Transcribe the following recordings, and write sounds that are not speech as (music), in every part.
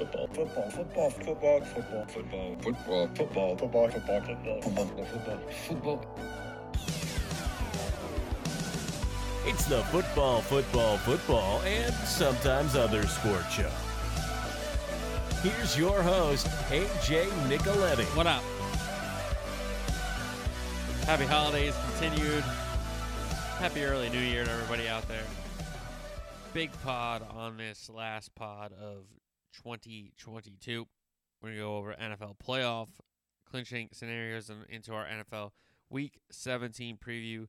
football, football, football, football, football, football, football, football, football, football, football, football, football, football. It's the football, football, football, and sometimes other sport show. Here's your host, AJ Nicoletti. What up? Happy holidays continued. Happy early new year to everybody out there. Big pod on this last pod of 2022. We're going to go over NFL playoff clinching scenarios and into our NFL Week 17 preview,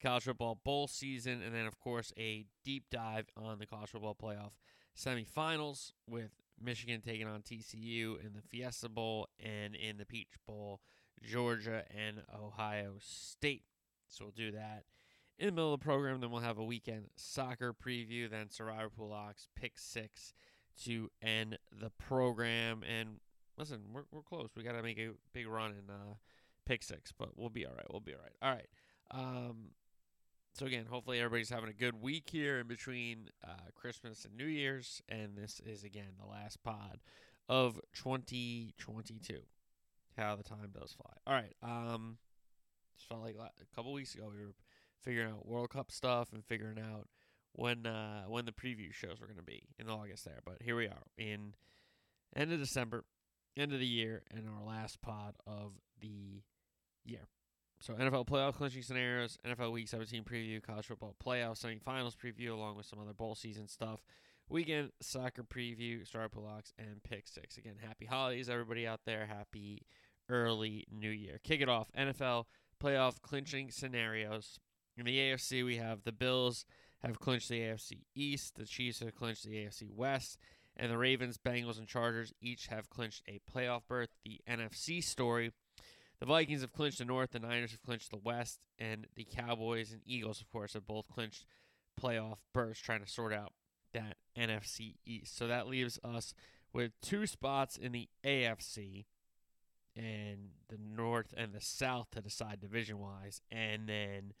college football bowl season, and then, of course, a deep dive on the college football playoff semifinals with Michigan taking on TCU in the Fiesta Bowl and in the Peach Bowl, Georgia and Ohio State. So we'll do that in the middle of the program. Then we'll have a weekend soccer preview, then Survivor Pool Locks, pick six to end the program. And listen, we're, we're close. We got to make a big run in uh, pick six, but we'll be all right. We'll be all right. All right. Um, so again, hopefully everybody's having a good week here in between uh, Christmas and New Year's, and this is again the last pod of 2022. How the time does fly. All right. Um, just felt like a couple weeks ago we were figuring out World Cup stuff and figuring out when uh, when the preview shows were going to be in August there. But here we are in end of December, end of the year, and our last pod of the year. So NFL playoff clinching scenarios, NFL Week 17 preview, college football playoff semifinals preview, along with some other bowl season stuff. Weekend soccer preview, star pull locks, and pick six. Again, happy holidays, everybody out there. Happy early new year. Kick it off. NFL playoff clinching scenarios. In the AFC, we have the Bills have clinched the AFC East, the Chiefs have clinched the AFC West, and the Ravens, Bengals, and Chargers each have clinched a playoff berth. The NFC story the Vikings have clinched the North, the Niners have clinched the West, and the Cowboys and Eagles, of course, have both clinched playoff berths, trying to sort out that NFC East. So that leaves us with two spots in the AFC and the North and the South to decide division wise, and then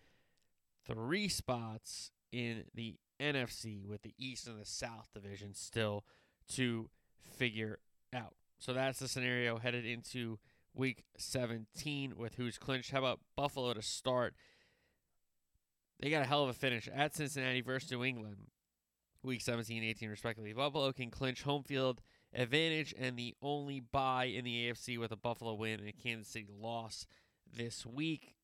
three spots in the NFC with the East and the South division still to figure out. So that's the scenario headed into week 17 with who's clinched. How about Buffalo to start? They got a hell of a finish at Cincinnati versus New England, week 17 18, respectively. Buffalo can clinch home field advantage and the only bye in the AFC with a Buffalo win and a Kansas City loss this week.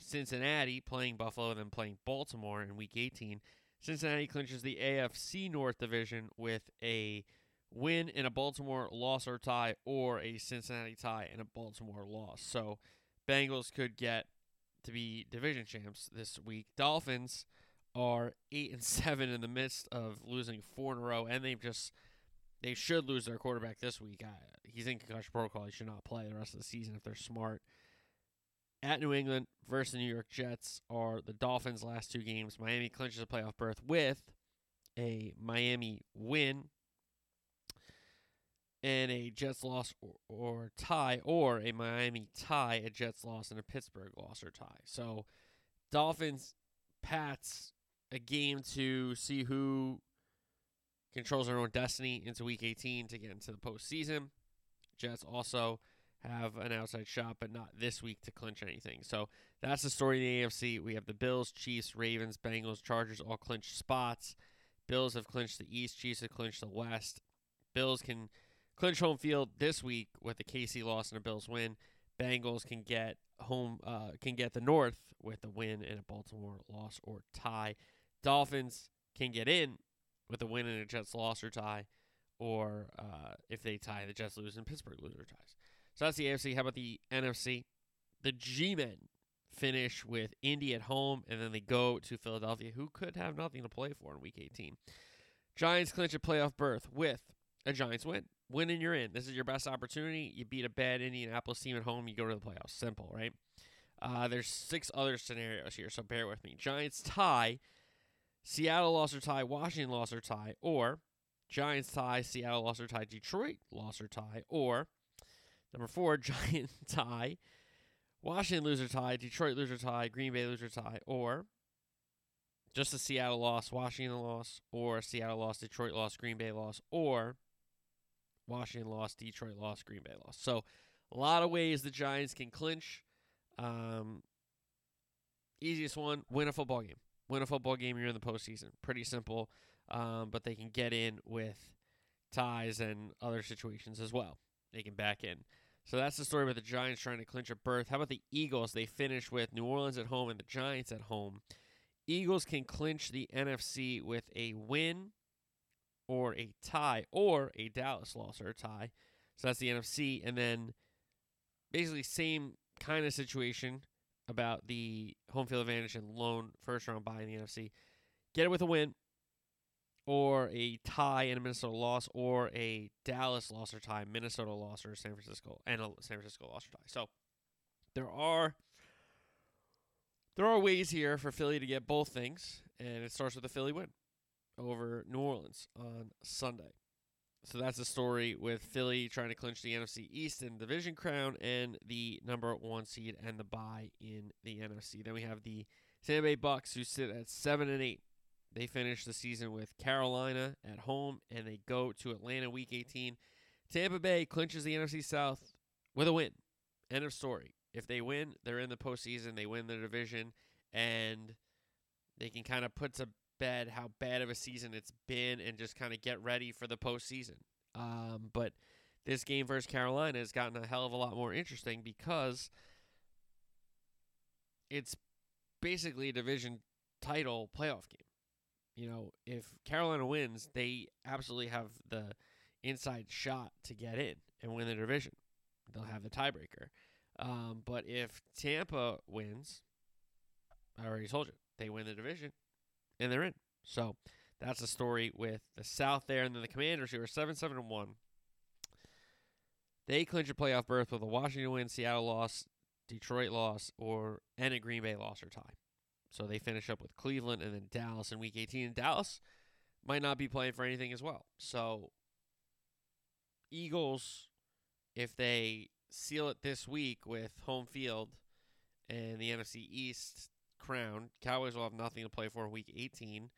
Cincinnati playing Buffalo then playing Baltimore in week 18. Cincinnati clinches the AFC North division with a win in a Baltimore loss or tie, or a Cincinnati tie and a Baltimore loss. So Bengals could get to be division champs this week. Dolphins are eight and (laughs) seven in the midst of losing four in a row, and they've just they should lose their quarterback this week. Uh, he's in concussion protocol. He should not play the rest of the season if they're smart. At New England versus the New York Jets are the Dolphins' last two games. Miami clinches a playoff berth with a Miami win and a Jets loss or, or, tie, or a Miami tie, a Jets loss, and a Pittsburgh loss or tie. So, Dolphins, Pats, a game to see who controls their own destiny into Week 18 to get into the postseason. Jets also have an outside shot, but not this week to clinch anything. So that's the story in the AFC. We have the Bills, Chiefs, Ravens, Bengals, Chargers all clinched spots. Bills have clinched the East, Chiefs have clinched the West. Bills can clinch home field this week with a KC loss and a Bills win. Bengals can get home uh, can get the North with a win and a Baltimore loss or tie. Dolphins can get in with a win and a Jets loss or tie, or uh, if they tie, the Jets lose and Pittsburgh lose or ties. So that's the AFC. How about the NFC? The G-men finish with Indy at home, and then they go to Philadelphia, who could have nothing to play for in Week 18. Giants clinch a playoff berth with a Giants win winning, you're in. This is your best opportunity. You beat a bad Indianapolis team at home, you go to the playoffs. Simple, right? Uh, there's six other scenarios here, so bear with me. Giants tie, Seattle loss or tie, Washington loss or tie, or Giants tie, Seattle loss or tie, Detroit loss or tie, or number four, (laughs) Giant tie, Washington loser tie, Detroit loser tie, Green Bay loser tie, or just a Seattle loss, Washington loss, or Seattle loss, Detroit loss, Green Bay loss, or Washington loss, Detroit loss, Green Bay loss. So a lot of ways the Giants can clinch. Um, easiest one: win a football game. Win a football game. You're in the postseason. Pretty simple. Um, but they can get in with ties and other situations as well. They can back in. So that's the story about the Giants trying to clinch a berth. How about the Eagles? They finish with New Orleans at home and the Giants at home. Eagles can clinch the NFC with a win or a tie or a Dallas loss or a tie. So that's the NFC. And then basically same kind of situation about the home field advantage and lone first round bye in the NFC. Get it with a win or a tie and a Minnesota loss or a Dallas loss or tie, Minnesota loss or San Francisco and a San Francisco loss or tie. So there are there are ways here for Philly to get both things, and it starts with a Philly win over New Orleans on Sunday. So that's the story with Philly trying to clinch the NFC East and division crown and the number one seed and the bye in the NFC. Then we have the Tampa Bay Bucks who sit at seven and eight. They finish the season with Carolina at home and they go to Atlanta week 18. Tampa Bay clinches the NFC South with a win. End of story. If they win, they're in the postseason. They win the division, and they can kind of put to bed how bad of a season it's been and just kind of get ready for the postseason. Um, but this game versus Carolina has gotten a hell of a lot more interesting because it's basically a division title playoff game. You know, if Carolina wins, they absolutely have the inside shot to get in and win the division. They'll have the tiebreaker. Um, but if Tampa wins, I already told you, they win the division and they're in. So that's the story with the South there. And then the Commanders, who are 7 7 and 1, they clinch a playoff berth with a Washington win, Seattle loss, Detroit loss, or and a Green Bay loss or tie. So they finish up with Cleveland and then Dallas in week 18. And Dallas might not be playing for anything as well. So Eagles, if they seal it this week with home field and the NFC East crown. Cowboys will have nothing to play for in week 18.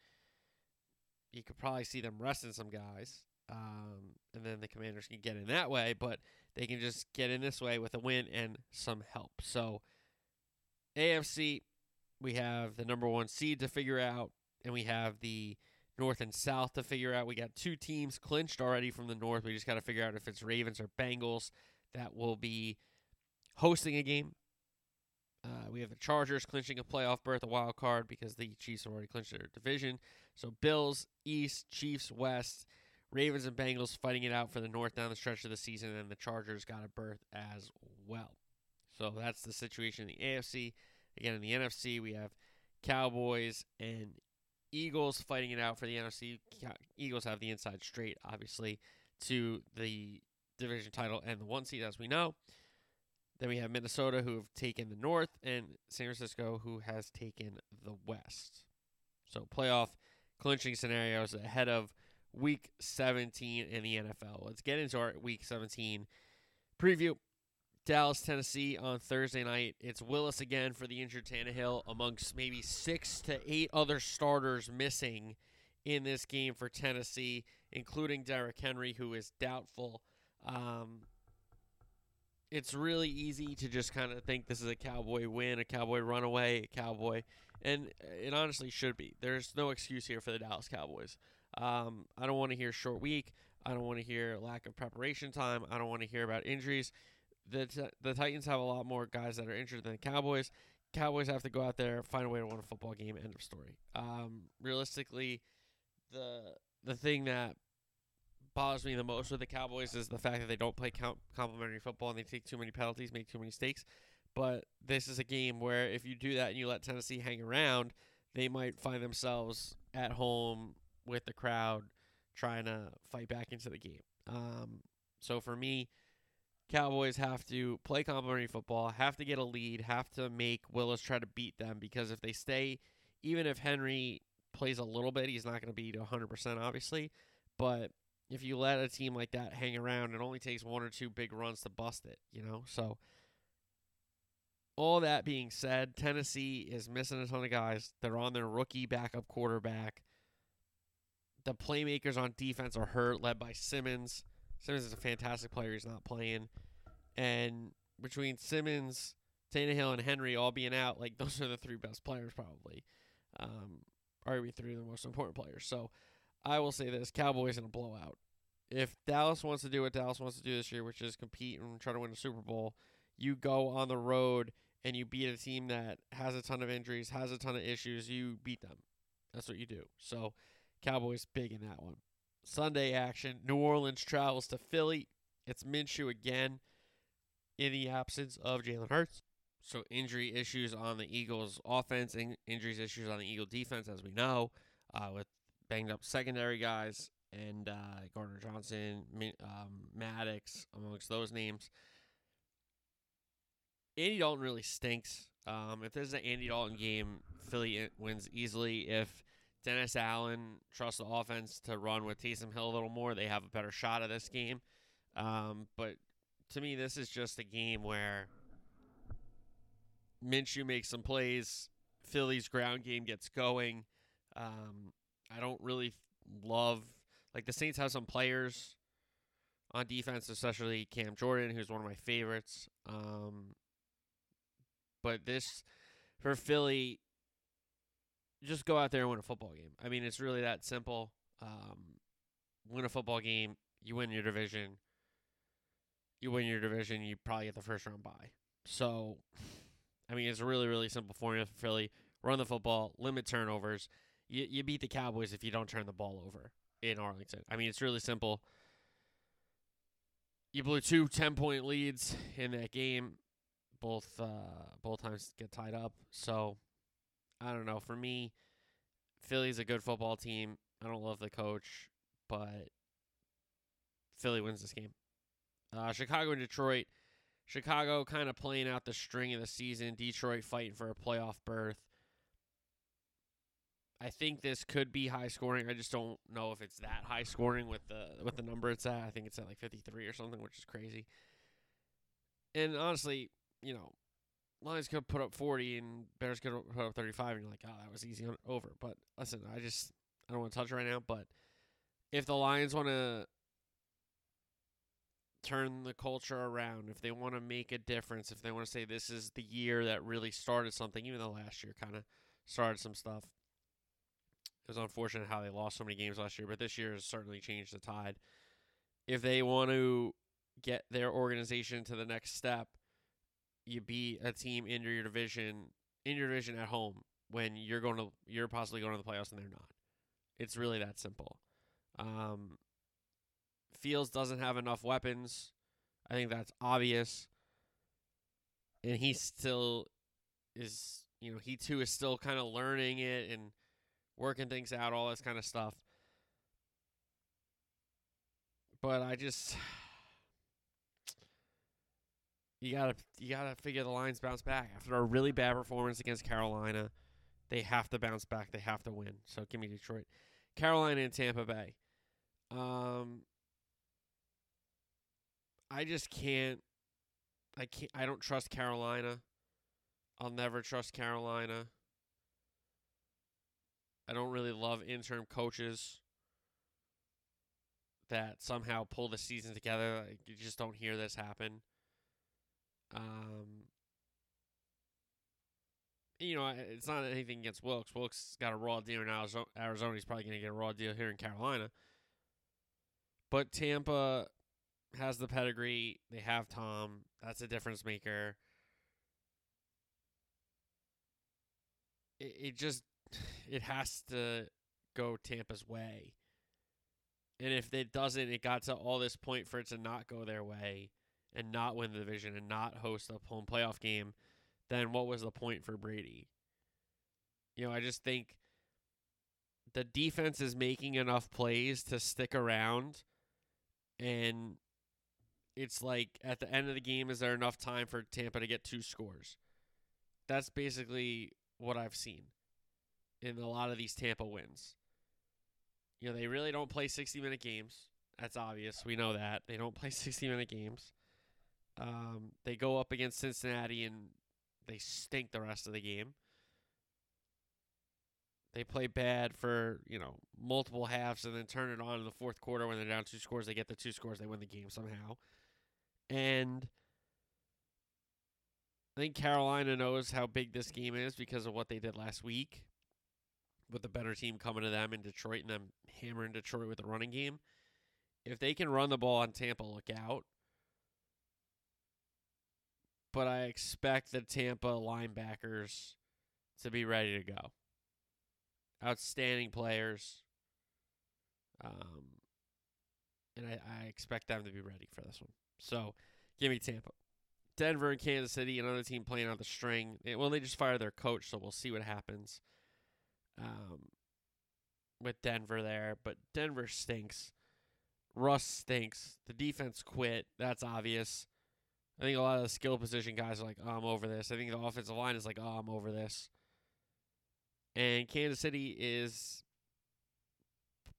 You could probably see them resting some guys. Um, and then the commanders can get in that way, but they can just get in this way with a win and some help. So, AFC, we have the number one seed to figure out, and we have the North and South to figure out. We got two teams clinched already from the North. We just got to figure out if it's Ravens or Bengals that will be hosting a game. Uh, we have the Chargers clinching a playoff berth, a wild card, because the Chiefs have already clinched their division. So Bills East, Chiefs West, Ravens and Bengals fighting it out for the North down the stretch of the season, and the Chargers got a berth as well. So that's the situation in the AFC. Again, in the NFC, we have Cowboys and Eagles fighting it out for the NFC. Eagles have the inside straight, obviously, to the division title and the one seed, as we know. Then we have Minnesota, who have taken the North, and San Francisco, who has taken the West. So playoff clinching scenarios ahead of Week 17 in the NFL. Let's get into our Week 17 preview. Dallas, Tennessee on Thursday night. It's Willis again for the injured Tannehill, amongst maybe six to eight other starters missing in this game for Tennessee, including Derrick Henry, who is doubtful. Um, it's really easy to just kind of think this is a Cowboy win, a Cowboy runaway, a Cowboy, and it honestly should be. There's no excuse here for the Dallas Cowboys. Um, I don't want to hear short week. I don't want to hear lack of preparation time. I don't want to hear about injuries. The t- the Titans have a lot more guys that are injured than the Cowboys. Cowboys have to go out there find a way to win a football game. End of story. Um, realistically, the the thing that bothers me the most with the Cowboys is the fact that they don't play comp- complementary football and they take too many penalties, make too many mistakes. But this is a game where if you do that and you let Tennessee hang around, they might find themselves at home with the crowd trying to fight back into the game. Um, so for me, Cowboys have to play complementary football, have to get a lead, have to make Willis try to beat them because if they stay, even if Henry plays a little bit, he's not going to be 100%, obviously. But if you let a team like that hang around, it only takes one or two big runs to bust it, you know? So, all that being said, Tennessee is missing a ton of guys. They're on their rookie backup quarterback. The playmakers on defense are hurt, led by Simmons. Simmons is a fantastic player. He's not playing, and between Simmons, Tannehill, and Henry all being out, like (laughs) those are the three best players probably. Um, arguably three of the most important players. So I will say this: Cowboys in a blowout. If Dallas wants to do what Dallas wants to do this year, which is compete and try to win a Super Bowl, you go on the road and you beat a team that has a ton of injuries, has a ton of issues. You beat them. That's what you do. So Cowboys big in that one. Sunday action: New Orleans travels to Philly. It's Minshew again in the absence of Jalen Hurts. So injury issues on the Eagles offense, in- injuries issues on the Eagle defense, as we know, uh, with banged up secondary guys and uh, Gardner Johnson, um, Maddox, amongst those names. Andy Dalton really stinks. Um, if there's an Andy Dalton game, Philly wins easily. If Dennis Allen trusts the offense to run with Taysom Hill a little more, they have a better shot at this game. Um, but to me, this is just a game where Minshew makes some plays. Philly's ground game gets going. Um, I don't really love like the Saints have some players on defense, especially Cam Jordan, who's one of my favorites. Um, but this for Philly, just go out there and win a football game. I mean, it's really that simple. Um, win a football game, you win your division. You win your division, you probably get the first round bye. So, (sighs) I mean, it's a really, really simple formula for Philly. Run the football, limit turnovers. You, you beat the Cowboys if you don't turn the ball over in Arlington. I mean, it's really simple. You blew two 10 point leads in that game. Both uh, both times get tied up. So I don't know. For me, Philly's a good football team. I don't love the coach, but Philly wins this game. Uh, Chicago and Detroit. Chicago kind of playing out the string of the season. Detroit fighting for a playoff berth. I think this could be high scoring. I just don't know if it's that high scoring with the with the number it's at. I think it's at like 53 or something, which is crazy. And honestly, you know, Lions could put up 40 and Bears could put up 35, and you're like, oh, that was easy over. But listen, I just I don't want to touch right now. But if the Lions want to turn the culture around, if they want to make a difference, if they want to say this is the year that really started something, even though last year kind of started some stuff it was unfortunate how they lost so many games last year, but this year has certainly changed the tide. If they want to get their organization to the next step, you beat a team in your division in your division at home when you're going to you're possibly going to the playoffs and they're not. It's really that simple. Um, Fields doesn't have enough weapons. I think that's obvious. And he still is, you know, he too is still kind of learning it and working things out, all this kind of stuff. But I just you gotta you gotta figure the Lions bounce back after a really bad performance against Carolina. They have to bounce back. They have to win. So give me Detroit, Carolina, and Tampa Bay. Um, I just can't. I can't. I don't trust Carolina. I'll never trust Carolina. I don't really love interim coaches that somehow pull the season together. You just don't hear this happen. Um, you know, it's not anything against Wilks. Wilks got a raw deal in Arizona. He's probably going to get a raw deal here in Carolina. But Tampa has the pedigree. They have Tom. That's a difference maker. It, it just (sighs) it has to go Tampa's way. And if it doesn't, it got to all this point for it to not go their way and not win the division and not host a home playoff game, then what was the point for Brady? You know, I just think the defense is making enough plays to stick around and it's like at the end of the game is there enough time for Tampa to get two scores? That's basically what I've seen in a lot of these Tampa wins. You know, they really don't play 60 minute games. That's obvious. We know that. They don't (laughs) play 60 minute games. Um, they go up against Cincinnati and they stink the rest of the game. They play bad for, you know, multiple halves and then turn it on in the fourth quarter when they're down two scores. They get the two scores, they win the game somehow. And I think Carolina knows how big this game is because of what they did last week with the better team coming to them in Detroit and them hammering Detroit with the running game. If they can run the ball on Tampa, look out. But I expect the Tampa linebackers to be ready to go. Outstanding players. Um, and I, I expect them to be ready for this one. So give me Tampa. Denver and Kansas City, another team playing on the string. Well, they just fired their coach, so we'll see what happens um, with Denver there. But Denver stinks. Russ stinks. The defense quit. That's obvious. I think a lot of the skill position guys are like, oh, I'm over this. I think the offensive line is like, oh, I'm over this. And Kansas City is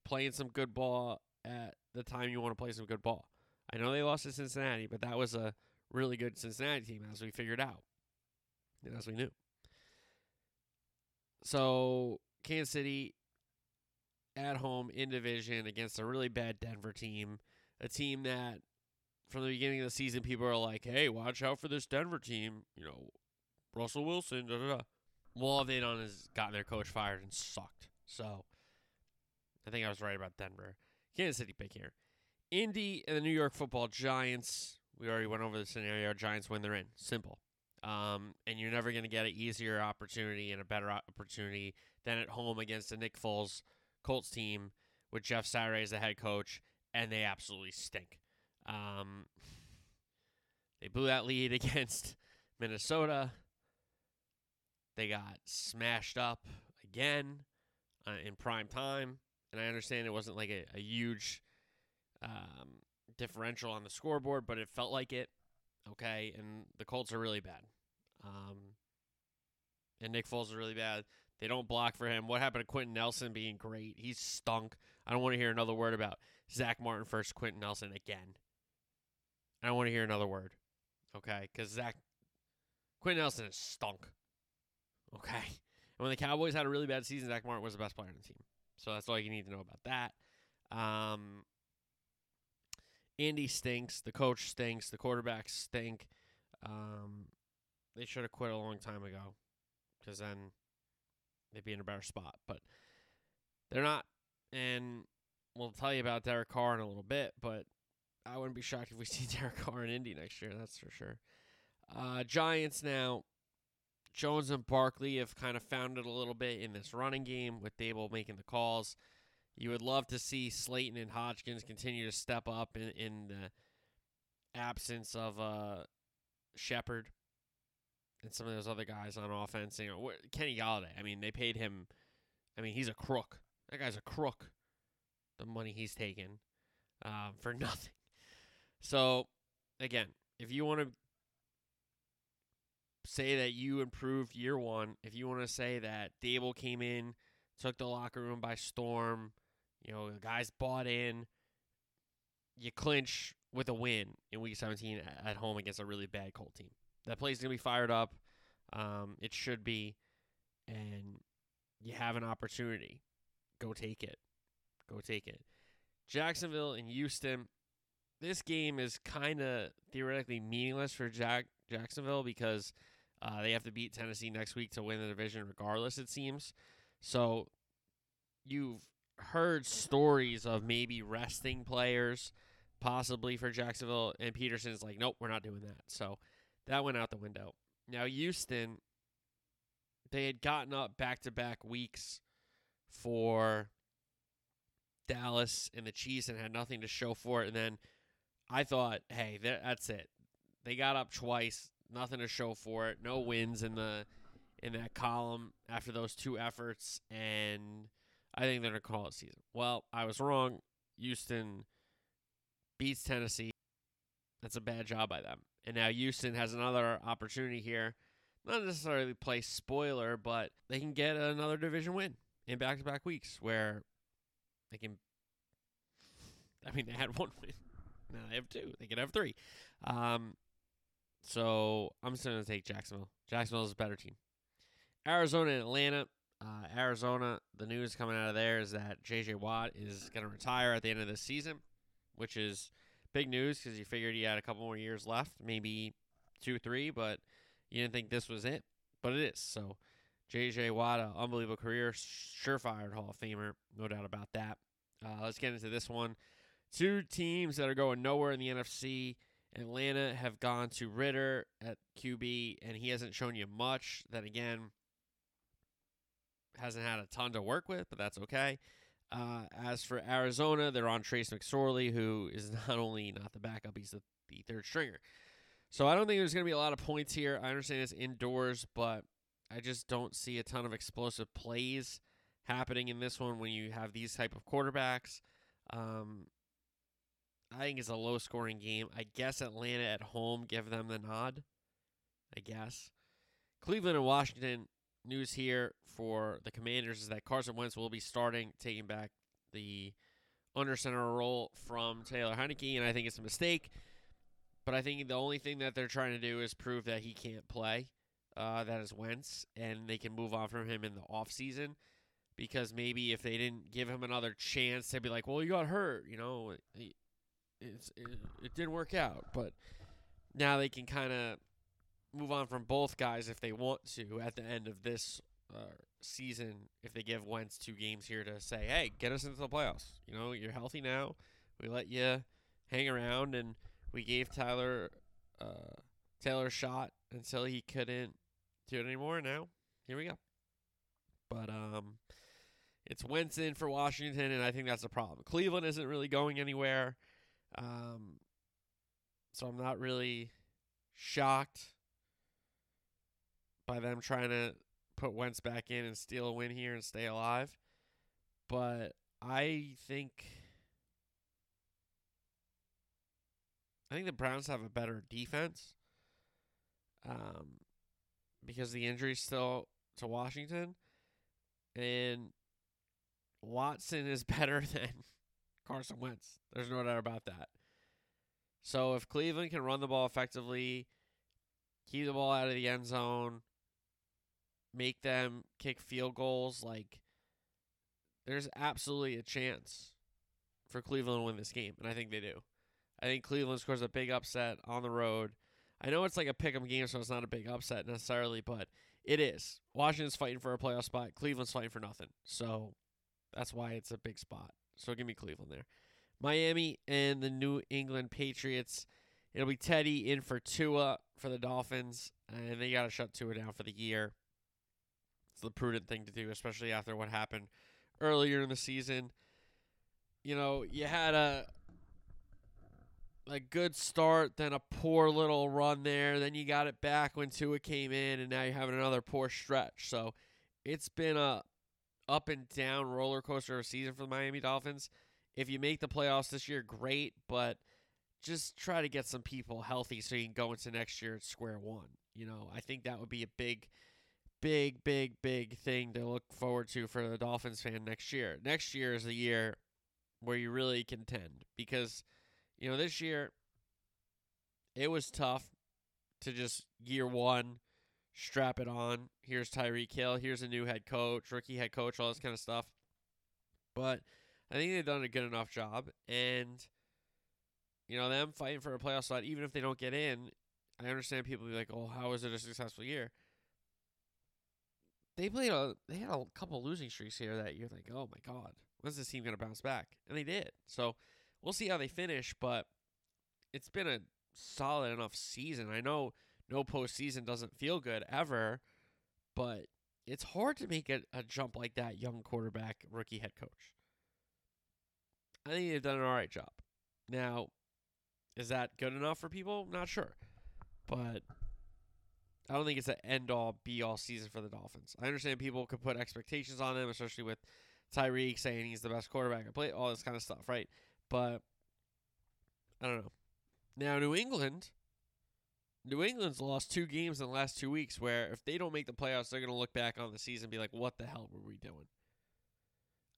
playing some good ball at the time you want to play some good ball. I know they lost to Cincinnati, but that was a really good Cincinnati team, as we figured out, and as we knew. So Kansas City at home in division against a really bad Denver team, a team that from the beginning of the season people are like, "Hey, watch out for this Denver team," you know, Russell Wilson, da da da. Well, all they've done is gotten their coach fired and sucked. So I think I was right about Denver. Kansas City pick here. Indy and the New York Football Giants. We already went over the scenario. Giants win, they're in. Simple. Um, and you're never going to get an easier opportunity and a better opportunity than at home against the Nick Foles Colts team with Jeff Saturday as the head coach, and they absolutely stink. Um, they blew that lead (laughs) against Minnesota. They got smashed up again uh, in prime time, and I understand it wasn't like a, a huge um, differential on the scoreboard, but it felt like it. Okay, and the Colts are really bad. Um, and Nick Foles is really bad. They don't block for him. What happened to Quenton Nelson being great? He's stunk. I don't want to hear another word about Zack Martin first, Quenton Nelson again. I don't want to hear another word. Okay, because Zach Quenton Nelson is stunk. Okay, and when the Cowboys had a really bad season, Zack Martin was the best player on the team. So that's all you need to know about that. Um, Indy stinks. The coach stinks. The quarterbacks stink. Um, they should have quit a long time ago because then they'd be in a better spot. But they're not. And we'll tell you about Derek Carr in a little bit, but I wouldn't be shocked if we (laughs) see Derek Carr in Indy next year. That's for sure. Uh, Giants now. Jones and Barkley have kind of found it a little bit in this running game with Daboll making the calls. You would love to see Slayton and Hodgins continue to step up in, in the absence of uh, Shepard and some of those other guys on offense. You know, Kenny Golladay. I mean, they paid him. I mean, he's a crook. That guy's a crook. The money he's taken um, for (laughs) nothing. So, again, if you want to say that you improved year one, if you want to say that Daboll came in, took the locker room by storm, you know, the guys bought in. You clinch with a win in Week 17 at home against a really bad Colt team. That play's is gonna be fired up. Um, it should be, and you have an opportunity. Go take it. Go take it. Jacksonville and Houston. This game is kind of theoretically meaningless for Jack Jacksonville because uh, they have to beat Tennessee next week to win the division, regardless. It seems. So you've heard stories of maybe resting players, possibly for Jacksonville, and Pederson's like, nope, we're not doing that. So that went out the window. Now Houston, they had gotten up back to back weeks for Dallas and the Chiefs and had nothing to show for it. And then I thought, hey, that's it. They got up twice, nothing to show for it, no wins in the in that column after those two efforts, and I think they're to call it season. Well, I was wrong. Houston beats Tennessee. That's a bad job by them. And now Houston has another opportunity here. Not necessarily play spoiler, but they can get another division win in back to back weeks where they can. I mean, they had (laughs) one win. Now they have two. They can have three. Um, so I'm just going to take Jacksonville. Jacksonville is a better team. Arizona and Atlanta. Uh, Arizona, the news coming out of there is that J.J. Watt is going to retire at the end of the season, which is big news because you figured he had a couple more years left, maybe two, three, but you didn't think this was it. But it is. So J.J. Watt, an unbelievable career, surefire Hall of Famer, no doubt about that. Uh, let's get into this one. Two teams that are going nowhere in the NFC. Atlanta have gone to Ridder at QB, and he hasn't shown you much. Then again, hasn't had a ton to work with, but that's okay. Uh, as for Arizona, they're on Trace McSorley, who is (laughs) not only not the backup, he's the, the third stringer. So I don't think there's going to be a lot of points here. I understand it's indoors, but I just don't see a ton of explosive plays happening in this one when you have these type of quarterbacks. Um, I think it's a low scoring game. I guess Atlanta at home give them the nod. I guess. Cleveland and Washington news here for the Commanders is that Carson Wentz will be starting, taking back the under center role from Taylor Heinicke, and I think it's a mistake. But I think the only thing that they're trying to do is prove that he can't play. Uh, that is Wentz, and they can move on from him in the offseason because maybe if they didn't give him another chance, they'd be like, "Well, you got hurt, you know, it, it, it didn't work out." But now they can kind of move on from both guys if they want to at the end of this uh, season. If they give Wentz two games here to say, "Hey, get us into the playoffs," you know, you're healthy now. We let you hang around, and we gave Tyler uh, Taylor a shot until he couldn't do it anymore. Now here we go. But um, it's Wentz in for Washington, and I think that's a problem. Cleveland isn't really going anywhere, um, so I'm not really shocked by them trying to put Wentz back in and steal a win here and stay alive. But I think I think the Browns have a better defense. Um, because the injury's still to Washington, and Watson is (laughs) better than Carson Wentz. There's no doubt about that. So if Cleveland can run the ball effectively, keep the ball out of the end zone, make them kick field goals, like there's absolutely a chance for Cleveland to win this game, and I think they do. I think Cleveland scores a big upset on the road. I know it's like a pick 'em game, so it's not a big upset necessarily, but it is. Washington's fighting for a playoff spot. Cleveland's fighting for nothing. So that's why it's a big spot. So give me Cleveland there. Miami and the New England Patriots. It'll be Teddy in for Tua for the Dolphins, and they got to shut Tua down for the year. It's the prudent thing to do, especially after what happened earlier in the season. You know, you had a a good start, then a poor little run there. Then you got it back when Tua came in, and now you're having another poor stretch. So it's been a up and down roller coaster of a season for the Miami Dolphins. If you make the playoffs this year, great, but just try to get some people healthy so you can go into next year at square one. You know, I think that would be a big, big, big, big thing to look forward to for the Dolphins fan next year. Next year is the year where you really contend because you know, this year it was tough to just year one strap it on. Here's Tyreek Hill. Here's a new head coach, rookie head coach, all this kind of stuff. But I think they've done a good enough job. And, you know, them fighting for a playoff spot, even if they don't get in, I understand people be like, oh, how is it a successful year? They played a, they had a couple losing streaks here that you're like, oh my God, when's this team to bounce back? And they did. So, we'll see how they finish, but it's been a solid enough season. I know no postseason doesn't feel good ever, but it's hard to make a, a jump like that, young quarterback, rookie head coach. I think they've done an all right job. Now, is that good enough for people? Not sure. But I don't think it's an end all be all season for the Dolphins. I understand people could put expectations on them, especially with Tyreek saying he's the best quarterback I play, all this kind of stuff, right? But I don't know. Now New England New England's lost two games in the last two weeks where if they don't make the playoffs, they're gonna look back on the season and be like, What the hell were we doing?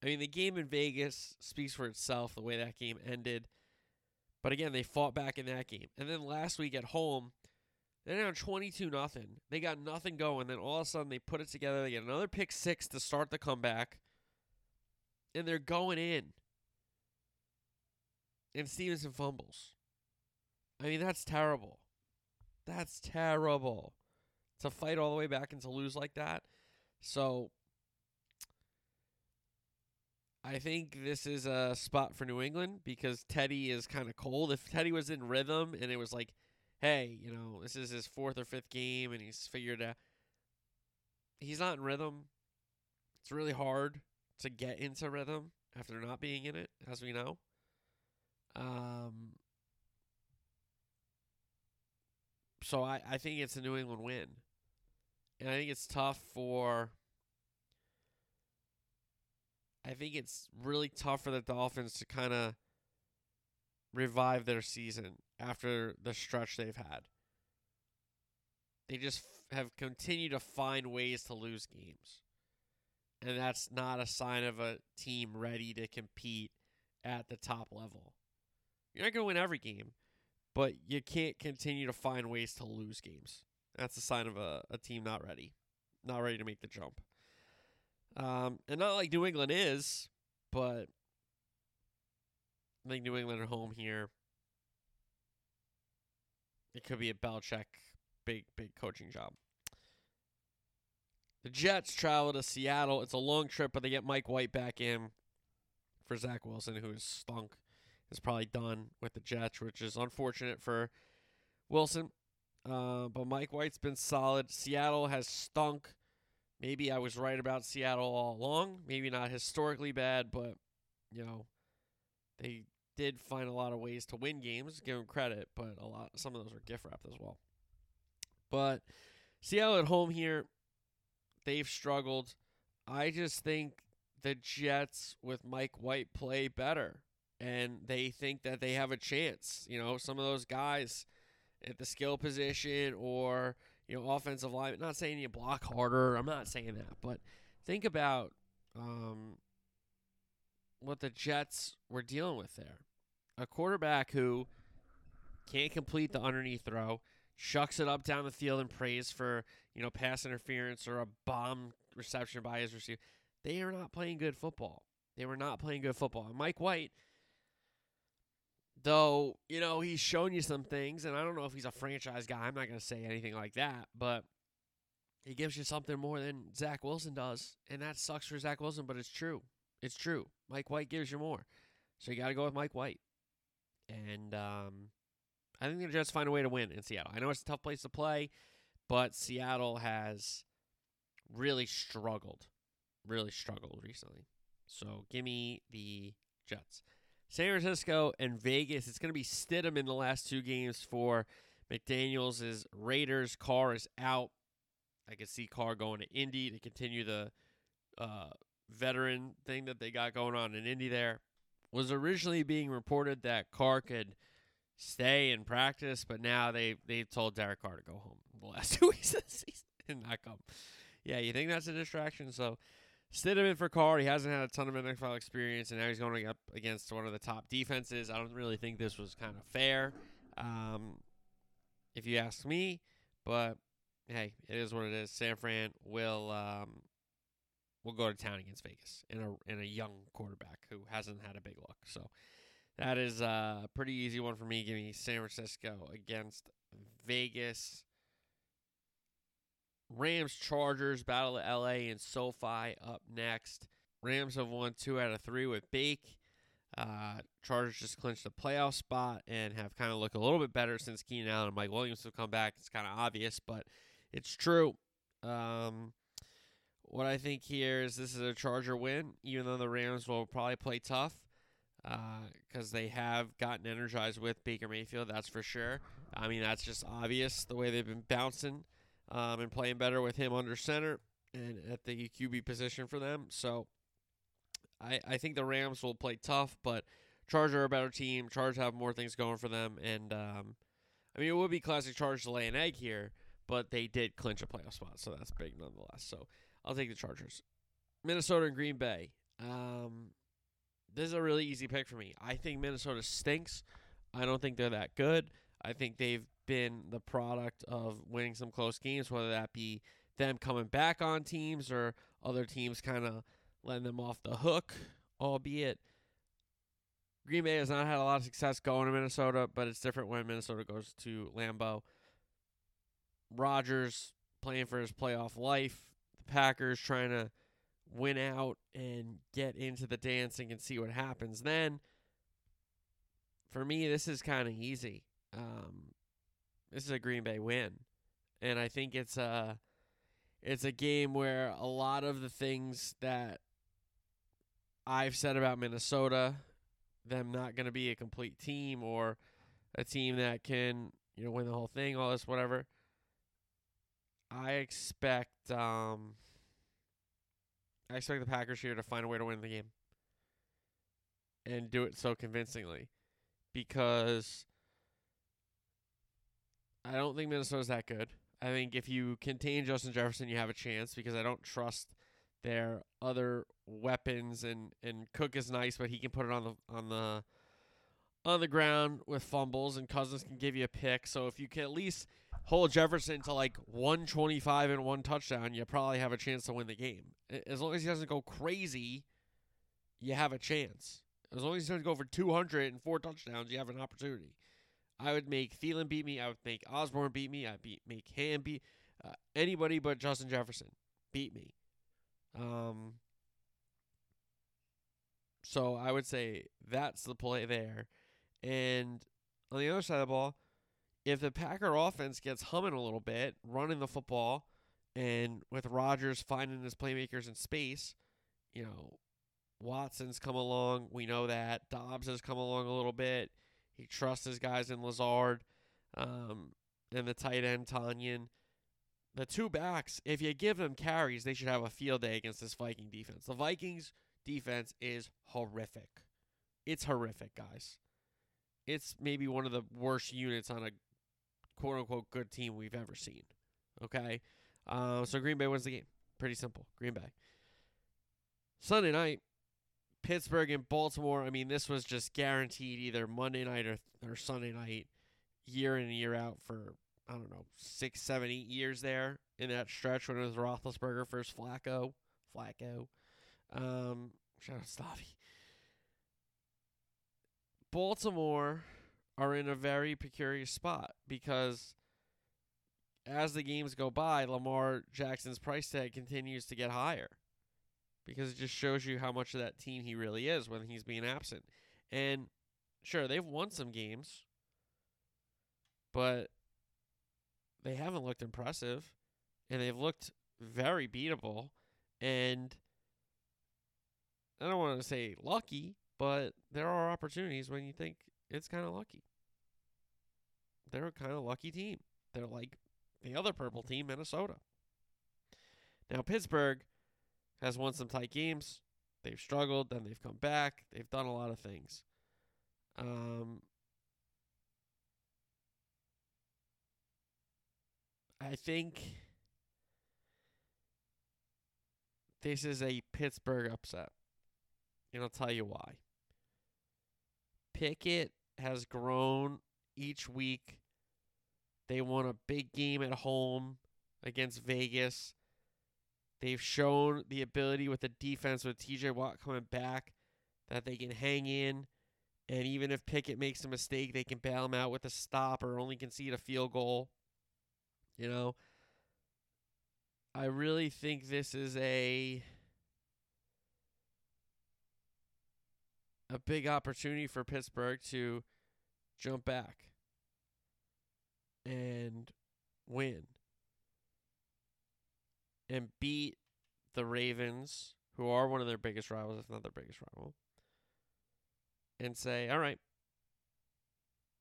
I mean the game in Vegas speaks for itself, the way that game ended. But again, they fought back in that game. And then last week at home, They're down 22 nothing. They got nothing going. Then all of a sudden they put it together. They get another pick six to start the comeback. And they're going in. And Stevenson fumbles. I mean, that's terrible. That's terrible. To fight all the way back and to lose like that. So I think this is a spot for New England because Teddy is kind of cold. If Teddy was in rhythm and it was like, hey, you know, this is his fourth or fifth game and he's figured out he's not in rhythm. It's really hard to get into rhythm after not being in it, as we know. Um so I, I think it's a New England win. And I think it's tough for I think it's really tough for the Dolphins to kind of revive their season after the stretch they've had. They just have continued to find ways to lose games. And that's not a sign of a team ready to compete at the top level. You're not going to win every game, but you can't continue to find ways to lose games. That's a sign of a, a team not ready, not ready to make the jump. Um, and not like New England is, but I think New England at home here. It could be a Belichick big, big coaching job. The Jets travel to Seattle. It's a long trip, but they get Mike White back in for Zach Wilson, who is stunk, is probably done with the Jets, which is unfortunate for Wilson. Uh, but Mike White's been solid. Seattle has stunk. Maybe I was right about Seattle all along. Maybe not historically bad, but you know, they did find a lot of ways to win games. Give them credit, but a lot some of those are gift wrapped as well. But Seattle at home here, they've struggled. I just think the Jets with Mike White play better, and they think that they have a chance. You know, some of those guys at the skill position or you know, offensive line. Not saying you block harder. I'm not saying that, but think about um, what the Jets were dealing with there. A quarterback who can't complete the underneath throw, shucks it up down the field and prays for you know pass interference or a bomb reception by his receiver. They are not playing good football. They were not playing good football. And Mike White Though, you know, he's shown you some things, and I don't know if he's a franchise guy. I'm not going to say anything like that, but he gives you something more than Zach Wilson does. And that sucks for Zach Wilson, but it's true. It's true. Mike White gives you more. So you got to go with Mike White. And um, I think they just find a way to win in Seattle. I know it's a tough place to play, but Seattle has really struggled. Really struggled recently. So give me the Jets. San Francisco and Vegas. It's going to be Stidham in the last two games for McDaniels' Raiders. Carr is out. I could see Carr going to Indy to continue the uh, veteran thing that they got going on in Indy there. Was originally being reported that Carr could stay and practice, but now they they told Derek Carr to go home the last (laughs) two weeks of the season and not come. Yeah, you think that's a distraction? So Stidham in for Carr. He hasn't had a ton of NFL experience, and now he's going up against one of the top defenses. I don't really think this was kind of fair, um, if you ask me. But hey, it is what it is. San Fran will um, will go to town against Vegas in a in a young quarterback who hasn't had a big look. So that is a pretty easy one for me. Give me San Francisco against Vegas. Rams Chargers battle of LA and SoFi up next. Rams have won two out of three with Bake. Uh, Chargers just clinched the playoff spot and have kind of looked a little bit better since Keenan Allen and Mike Williams have come back. It's kind of obvious, but it's true. Um, what I think here is this is a Charger win, even though the Rams will probably play tough because uh, they have gotten energized with Baker Mayfield. That's for sure. I mean, that's just obvious the way they've been bouncing um, and playing better with him under center and at the QB position for them. So I, I think the Rams will play tough, but Chargers are a better team. Chargers have more things going for them. And, um, I mean, it would be classic Chargers to lay an egg here, but they did clinch a playoff spot, so that's big nonetheless. So I'll take the Chargers. Minnesota and Green Bay. Um, this is a really easy pick for me. I think Minnesota stinks. I don't think they're that good. I think they've been the product of winning some close games, whether that be them coming back on teams or other teams kind of letting them off the hook, albeit Green Bay has not had a lot of success going to Minnesota, but it's different when Minnesota goes to Lambeau. Rodgers playing for his playoff life. The Packers trying to win out and get into the dancing and see what happens. Then, for me, this is kind of easy. Um, this is a Green Bay win, and I think it's a it's a game where a lot of the things that I've said about Minnesota, them not going to be a complete team or a team that can you know win the whole thing, all this whatever. I expect um, I expect the Packers here to find a way to win the game and do it so convincingly because I don't think Minnesota's that good. I think if you contain Justin Jefferson, you have a chance because I don't trust their other weapons and and Cook is nice, but he can put it on the on the on the ground with fumbles and Cousins can give you a pick. So if you can at least hold Jefferson to like 125 and one touchdown, you probably have a chance to win the game. As long as he doesn't go crazy, you have a chance. As long as he doesn't go for 200 and four touchdowns, you have an opportunity. I would make Thielen beat me. I would make Osborn beat me. I'd beat make Ham beat uh, anybody but Justin Jefferson beat me. Um. So I would say that's the play there, and on the other side of the ball, if the Packer offense gets humming a little bit, running the football, and with Rodgers finding his playmakers in space, you know, Watson's come along. We know that Doubs has come along a little bit. He trusts his guys in Lazard um, and the tight end Tonyan. The two backs, if you give them carries, they should have a field day against this Viking defense. The Vikings defense is horrific. It's horrific, guys. It's maybe one of the worst units on a quote unquote good team we've ever seen. Okay? Uh, so Green Bay wins the game. Pretty simple. Green Bay. Sunday night, Pittsburgh and Baltimore. I mean, this was just guaranteed either Monday night or, or Sunday night, year in and year out for, I don't know, six, seven, eight years there in that stretch when it was Roethlisberger versus Flacco. Flacco. Um, shout out Stavi. Baltimore are in a very precarious spot because as the games go by, Lamar Jackson's price tag continues to get higher because it just shows you how much of that team he really is when he's being absent. And sure, they've won some games, but they haven't looked impressive and they've looked very beatable and I don't want to say lucky, but there are opportunities when you think it's kind of lucky. They're a kind of lucky team. They're like the other purple team, Minnesota. Now, Pittsburgh has won some tight games. They've struggled, then they've come back. They've done a lot of things. Um, I think this is a Pittsburgh upset. And I'll tell you why. Pickett has grown each week. They won a big game at home against Vegas. They've shown the ability with the defense with TJ Watt coming back that they can hang in. And even if Pickett makes a mistake, they can bail him out with a stop or only concede a field goal. You know, I really think this is a a big opportunity for Pittsburgh to jump back and win and beat the Ravens, who are one of their biggest rivals, if not their biggest rival, and say, all right,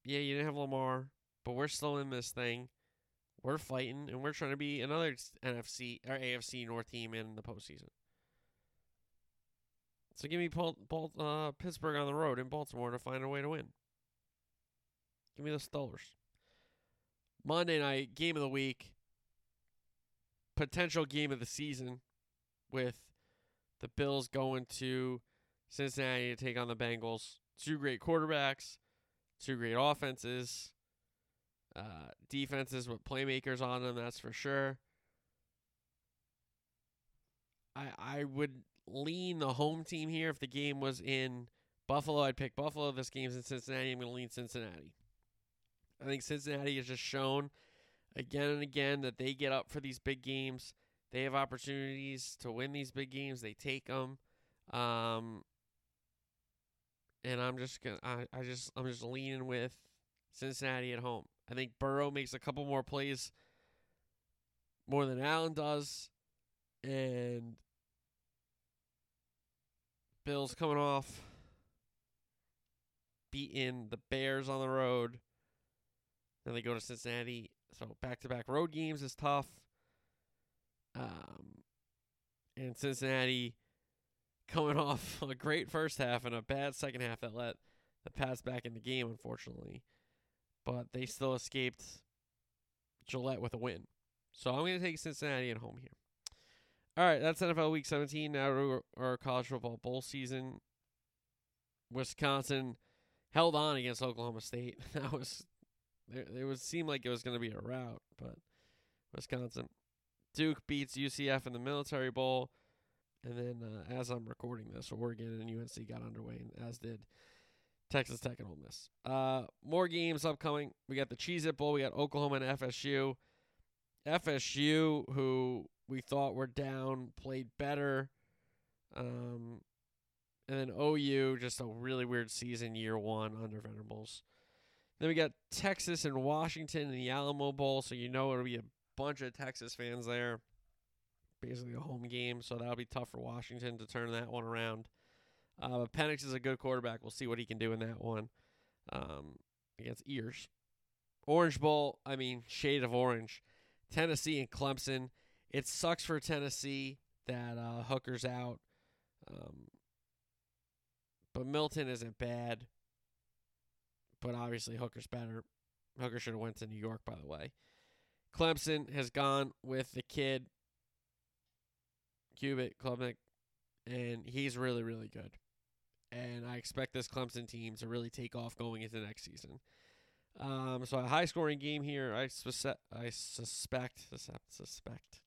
yeah, you didn't have Lamar, but we're still in this thing. We're fighting, and we're trying to be another NFC or AFC North team in the postseason. So give me Paul, Paul, uh, Pittsburgh on the road in Baltimore to find a way to win. Give me the Steelers. Monday night game of the week, potential game of the season, with the Bills going to Cincinnati to take on the Bengals. Two great quarterbacks, two great offenses. Uh, defenses with playmakers on them, that's for sure. I I would lean the home team here if the game was in Buffalo. I'd pick Buffalo. This game's in Cincinnati. I'm going to lean Cincinnati. I think Cincinnati has just shown again and again that they get up for these big games. They have opportunities to win these big games. They take them. Um, and I'm just gonna, I, I just, I'm just leaning with Cincinnati at home. I think Burrow makes a couple more plays more than Allen does, and Bills coming off beating the Bears on the road. Then they go to Cincinnati. So back to back road games is tough. Um, and Cincinnati coming (laughs) off a great first half and a bad second half that let the Pats back in the game, unfortunately. But they still escaped Gillette with a win. So I'm going to take Cincinnati at home here. All right, that's NFL Week 17. Now to our college football bowl season. Wisconsin held on against Oklahoma State. (laughs) That was it, it would seem like it was going to be a rout, but Wisconsin. Duke beats UCF in the Military Bowl. And then, uh, as I'm recording this, Oregon and UNC got underway, as did Texas Tech and Ole Miss. Uh, more games upcoming. We got the Cheez It Bowl. We got Oklahoma and FSU. FSU, who we thought were down, played better. Um, and then OU, just a really weird season, year one under Venables. Then we got Texas and Washington in the Alamo Bowl, so you know it'll be a bunch of Texas fans there. Basically a home game, so that'll be tough for Washington to turn that one around. Uh, but Penix is a good quarterback. We'll see what he can do in that one um, against Ears. Orange Bowl, I mean, shade of orange. Tennessee and Clemson. It sucks for Tennessee that uh, Hooker's out. Um, but Milton isn't bad. But obviously Hooker's better. Hooker should have went to New York, by the way. Clemson has gone with the kid, Cubit Klubnik, and he's really, really good. And I expect this Clemson team to really take off going into next season. Um, so a high scoring game here. I suspect. I suspect. Suspect.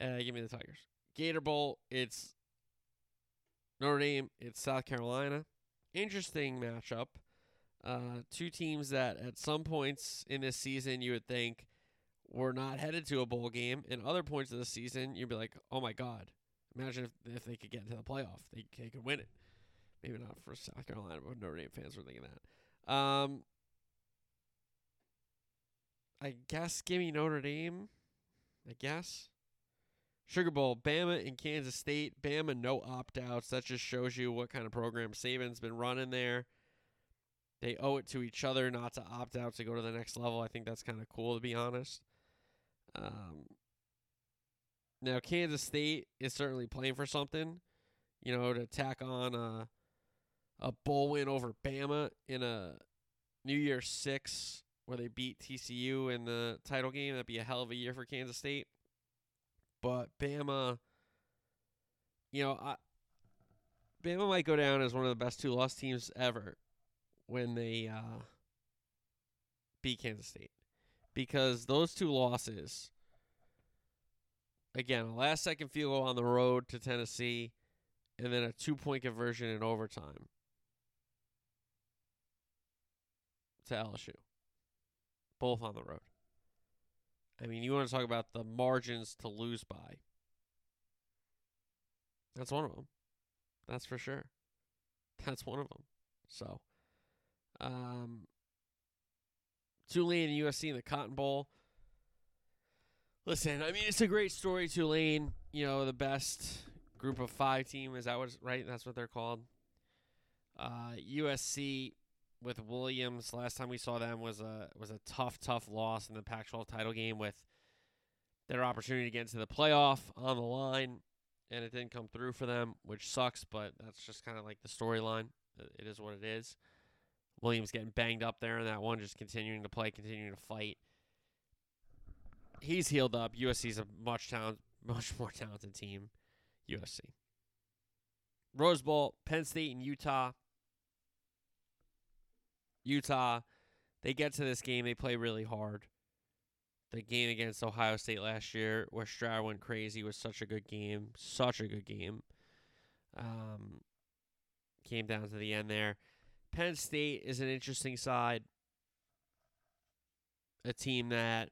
Uh, give me the Tigers. Gator Bowl. It's Notre Dame. It's South Carolina. Interesting matchup. Uh, two teams that at some points in this season you would think were not headed to a bowl game, and other points of the season you'd be like, oh my god, imagine if, if they could get into the playoff, they they could win it. Maybe not for South Carolina, but Notre Dame fans were thinking that. Um, I guess give me Notre Dame. I guess. Sugar Bowl, Bama and Kansas State. Bama no opt outs. That just shows you what kind of program Saban's been running there. They owe it to each other not to opt out to go to the next level. I think that's kind of cool to be honest. Um, now Kansas State is certainly playing for something, you know, to tack on a a bowl win over Bama in a New Year six where they beat TCU in the title game. That'd be a hell of a year for Kansas State. But Bama, you know, I, Bama might go down as one of the best two loss teams ever when they uh, beat Kansas State. Because those two losses, again, a last second field goal on the road to Tennessee, and then a two point conversion in overtime to LSU both on the road. I mean, you want to talk about the margins to lose by. That's one of them. That's for sure. That's one of them. So, um, Tulane and USC in the Cotton Bowl. Listen, I mean, it's a great story. Tulane, you know, the best group of five team. Is that what? Right? That's what they're called. Uh, USC with Williams. Last time we saw them was a was a tough, tough loss in the Pac-12 title game with their opportunity to get into the playoff on the line, and it didn't come through for them, which sucks. But that's just kind of like the storyline. It is what it is. Williams getting banged up there in that one, just continuing to play, continuing to fight. He's healed up. USC's a much talent, (laughs) much more talented team. USC. Rose Bowl, Penn State and Utah. Utah they get to this game, they play really hard. The game against Ohio State last year, where Stroud went crazy, was such a good game. Such a good game. Um, came down to the end there. Penn State is an interesting side. A team that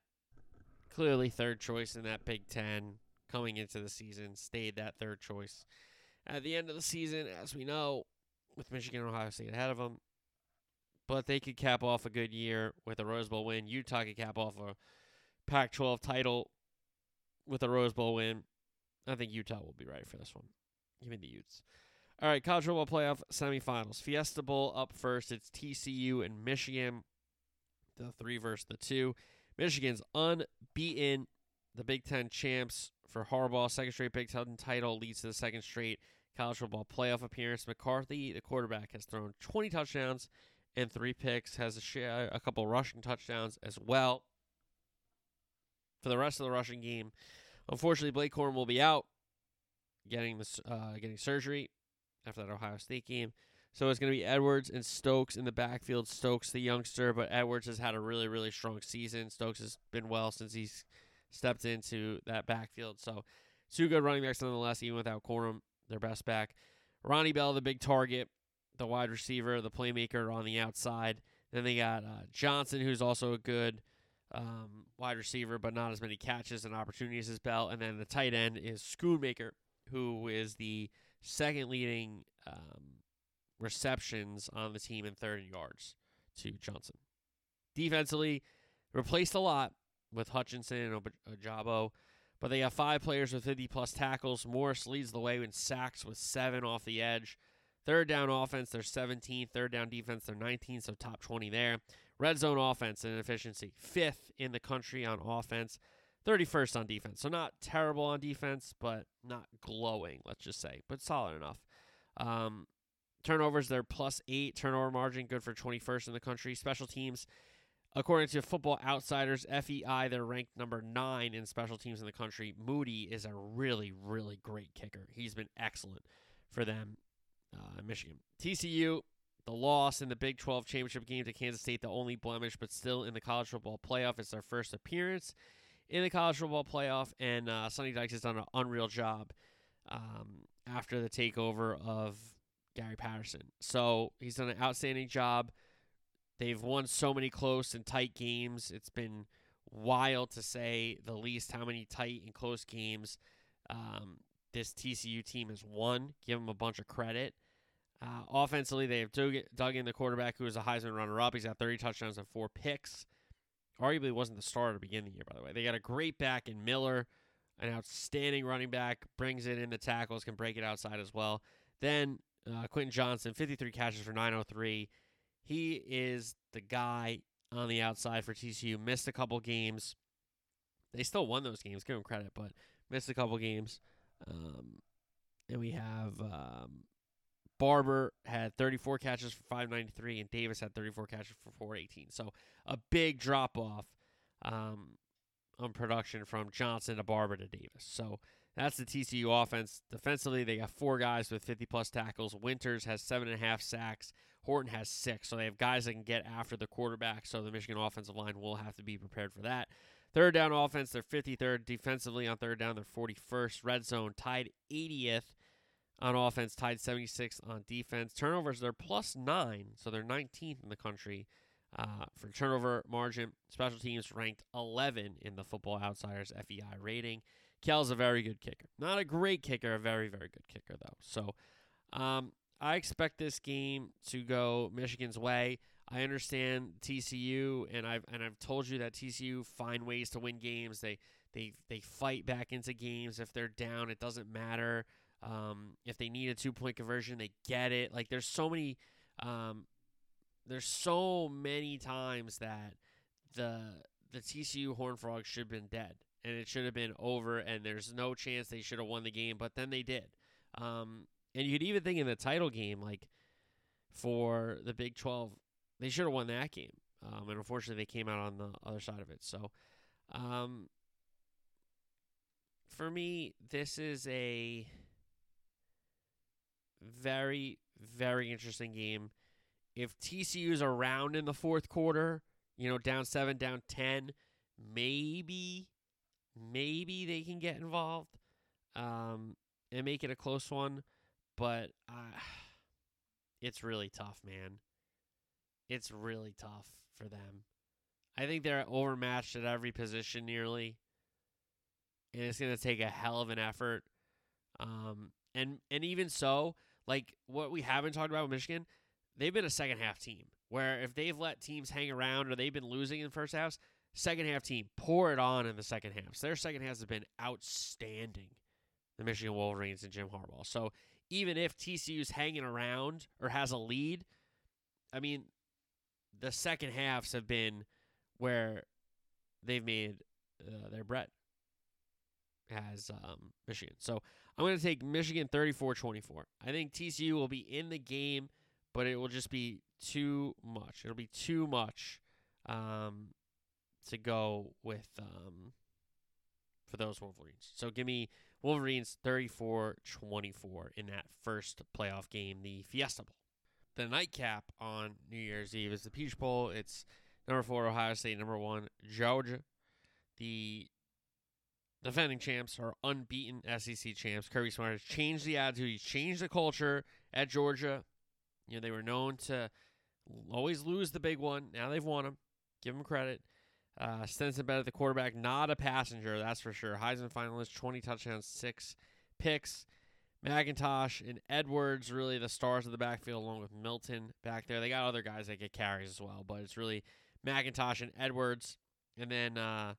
clearly third choice in that Big Ten coming into the season, stayed that third choice. At the end of the season, as we know, with Michigan and Ohio State ahead of them, but they could cap off a good year with a Rose Bowl win. Utah could cap off a Pac 12 title with a Rose Bowl win. I think Utah will be right for this one. Give me the Utes. All right, college football playoff semifinals. Fiesta Bowl up first. It's TCU and Michigan. The three versus the two. Michigan's unbeaten. The Big Ten champs for Harbaugh. Second straight Big Ten title leads to the second straight college football playoff appearance. McCarthy, the quarterback, has thrown 20 touchdowns and three picks. Has a, share, a couple rushing touchdowns as well. For the rest of the rushing game, unfortunately, Blake Corum will be out, getting this uh, getting surgery after that Ohio State game. So it's going to be Edwards and Stokes in the backfield. Stokes, the youngster, but Edwards has had a really, really strong season. Stokes has been well since he's stepped into that backfield. So two good running backs nonetheless, even without Corum, their best back. Ronnie Bell, the big target, the wide receiver, the playmaker on the outside. Then they got uh, Johnson, who's also a good um, wide receiver, but not as many catches and opportunities as Bell. And then the tight end is Schoonmaker, who is the second leading um, receptions on the team in third and yards to Johnson. Defensively, replaced a lot with Hutchinson and Ojabo, but they have five players with 50 plus tackles. Morris leads the way in sacks with seven off the edge. Third down offense, they're 17. Third down defense, they're 19, so top 20 there. Red zone offense and efficiency, fifth in the country on offense, 31st on defense. So not terrible on defense, but not glowing, let's just say, but solid enough. Um, turnovers, they're plus eight. Turnover margin, good for 21st in the country. Special teams, according to Football Outsiders, FEI, they're ranked number nine in special teams in the country. Moody is a really, really great kicker. He's been excellent for them uh, Michigan. TCU, the loss in the Big 12 championship game to Kansas State, the only blemish, but still in the college football playoff. It's their first appearance in the college football playoff, and uh, Sonny Dykes has done an unreal job um, after the takeover of Gary Patterson. So he's done an outstanding job. They've won so many close and tight games. It's been wild to say the least how many tight and close games um, this TCU team has won. Give them a bunch of credit. Uh, offensively, they have dug, Duggan the quarterback who is a Heisman runner-up. He's got 30 touchdowns and four picks. Arguably wasn't the starter to begin the year, by the way. They got a great back in Miller, an outstanding running back, brings it in the tackles, can break it outside as well. Then uh, Quentin Johnston, 53 catches for 903. He is the guy on the outside for TCU. Missed a couple games. They still won those games. Give him credit, but missed a couple games. Um, and we have um, Barber had 34 catches for 593, and Davis had 34 catches for 418. So a big drop off um, on production from Johnson to Barber to Davis. So that's the TCU offense. Defensively, they got four guys with 50 plus tackles. Winters has seven and a half sacks. Horton has six. So they have guys that can get after the quarterback. So the Michigan offensive line will have to be prepared for that. Third down offense, they're 53rd. Defensively on third down, they're 41st. Red zone tied 80th on offense, tied 76th on defense. Turnovers, they're plus nine, so they're 19th in the country uh, for turnover margin. Special teams ranked 11 in the Football Outsiders FEI rating. Kell's a very good kicker. Not a great kicker, a very, very good kicker, though. So um, I expect this game to go Michigan's way. I understand TCU, and I've and I've told you that TCU find ways to win games. They they they fight back into games if they're down. It doesn't matter. Um, if they need a two point conversion, they get it. Like there's so many, um, there's so many times that the the TCU Horn Frogs should have been dead, and it should have been over, and there's no chance they should have won the game, but then they did. Um, and you could even think in the title game, like for the Big 12, they should have won that game. Um, and unfortunately, they came out on the other side of it. So, um, for me, this is a very, very interesting game. If TCU is around in the fourth quarter, you know, down seven, down 10, maybe, maybe they can get involved um, and make it a close one. But uh, it's really tough, man. It's really tough for them. I think they're overmatched at every position nearly. And it's going to take a hell of an effort. Um, and and even so, like what we haven't talked about with Michigan, they've been a second half team where if they've let teams hang around or they've been losing in the first half, second half team pour it on in the second half. So their second halves have been outstanding. The Michigan Wolverines and Jim Harbaugh. So even if TCU's hanging around or has a lead, I mean, the second halves have been where they've made uh, their bread as um, Michigan. So I'm going to take Michigan 34 24. I think TCU will be in the game, but it will just be too much. It'll be too much um, to go with um, for those Wolverines. So give me Wolverines 34 24 in that first playoff game, the Fiesta Bowl. The nightcap on New Year's Eve is the Peach Bowl. It's number four, Ohio State, number one, Georgia. The defending champs are unbeaten SEC champs. Kirby Smart has changed the attitude, he's changed the culture at Georgia. You know, they were known to always lose the big one. Now they've won them. Give them credit. Uh, Stetson Bennett, the quarterback, not a passenger, that's for sure. Heisman finalist, 20 touchdowns, six picks. McIntosh and Edwards, really the stars of the backfield, along with Milton back there. They got other guys that get carries as well, but it's really McIntosh and Edwards. And then uh,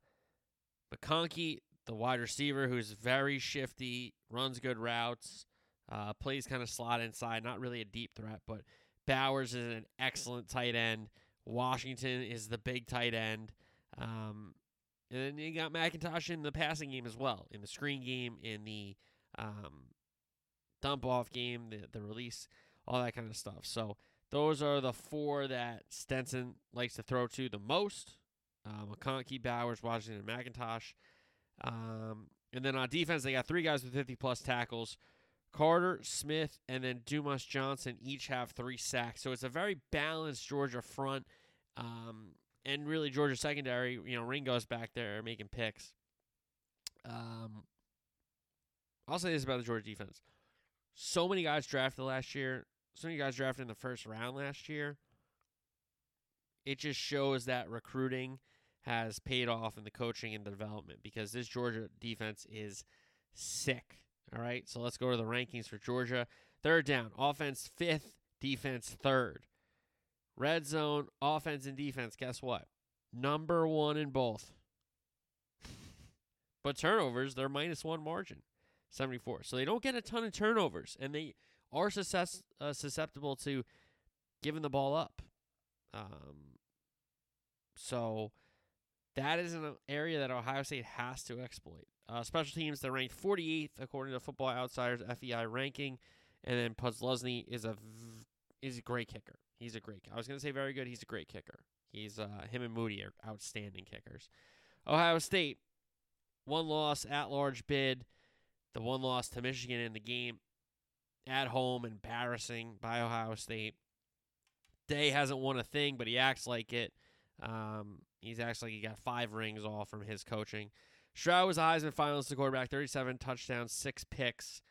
McConkey, the wide receiver, who's very shifty, runs good routes, uh, plays kind of slot inside, not really a deep threat, but Bowers is an excellent tight end. Washington is the big tight end. Um, and then you got McIntosh in the passing game as well, in the screen game, in the um, dump off game, the, the release, all that kind of stuff. So those are the four that Stetson likes to throw to the most. McConkey, Bowers, Washington, and McIntosh. Um, and then on defense, they got three guys with 50 plus tackles. Carter, Smith, and then Dumas Johnson each have three sacks. So it's a very balanced Georgia front. Um, and really Georgia secondary, you know, Ringo's back there making picks. Um, I'll say this about the Georgia defense. So many guys drafted last year. So many guys drafted in the first round last year. It just shows that recruiting has paid off in the coaching and the development because this Georgia defense is sick. All right, so let's go to the rankings for Georgia. Third down, offense fifth, defense third. Red zone, offense and defense, guess what? Number one in both. (laughs) but turnovers, they're minus one margin, 74. So they don't get a ton of turnovers, and they are success, uh, susceptible to giving the ball up. Um, so that is an area that Ohio State has to exploit. Uh, special teams, they're ranked 48th according to Football Outsiders FEI ranking, and then Podlesny is a v- is a great kicker. He's a great. I was gonna say very good. He's a great kicker. He's uh, him and Moody are outstanding kickers. Ohio State, one loss at large bid, the one loss to Michigan in the game at home, embarrassing by Ohio State. Day hasn't won a thing, but he acts like it. Um, he's actually he got five rings all from his coaching. Stroud was a Heisman finalist, the quarterback, 37 touchdowns, six picks.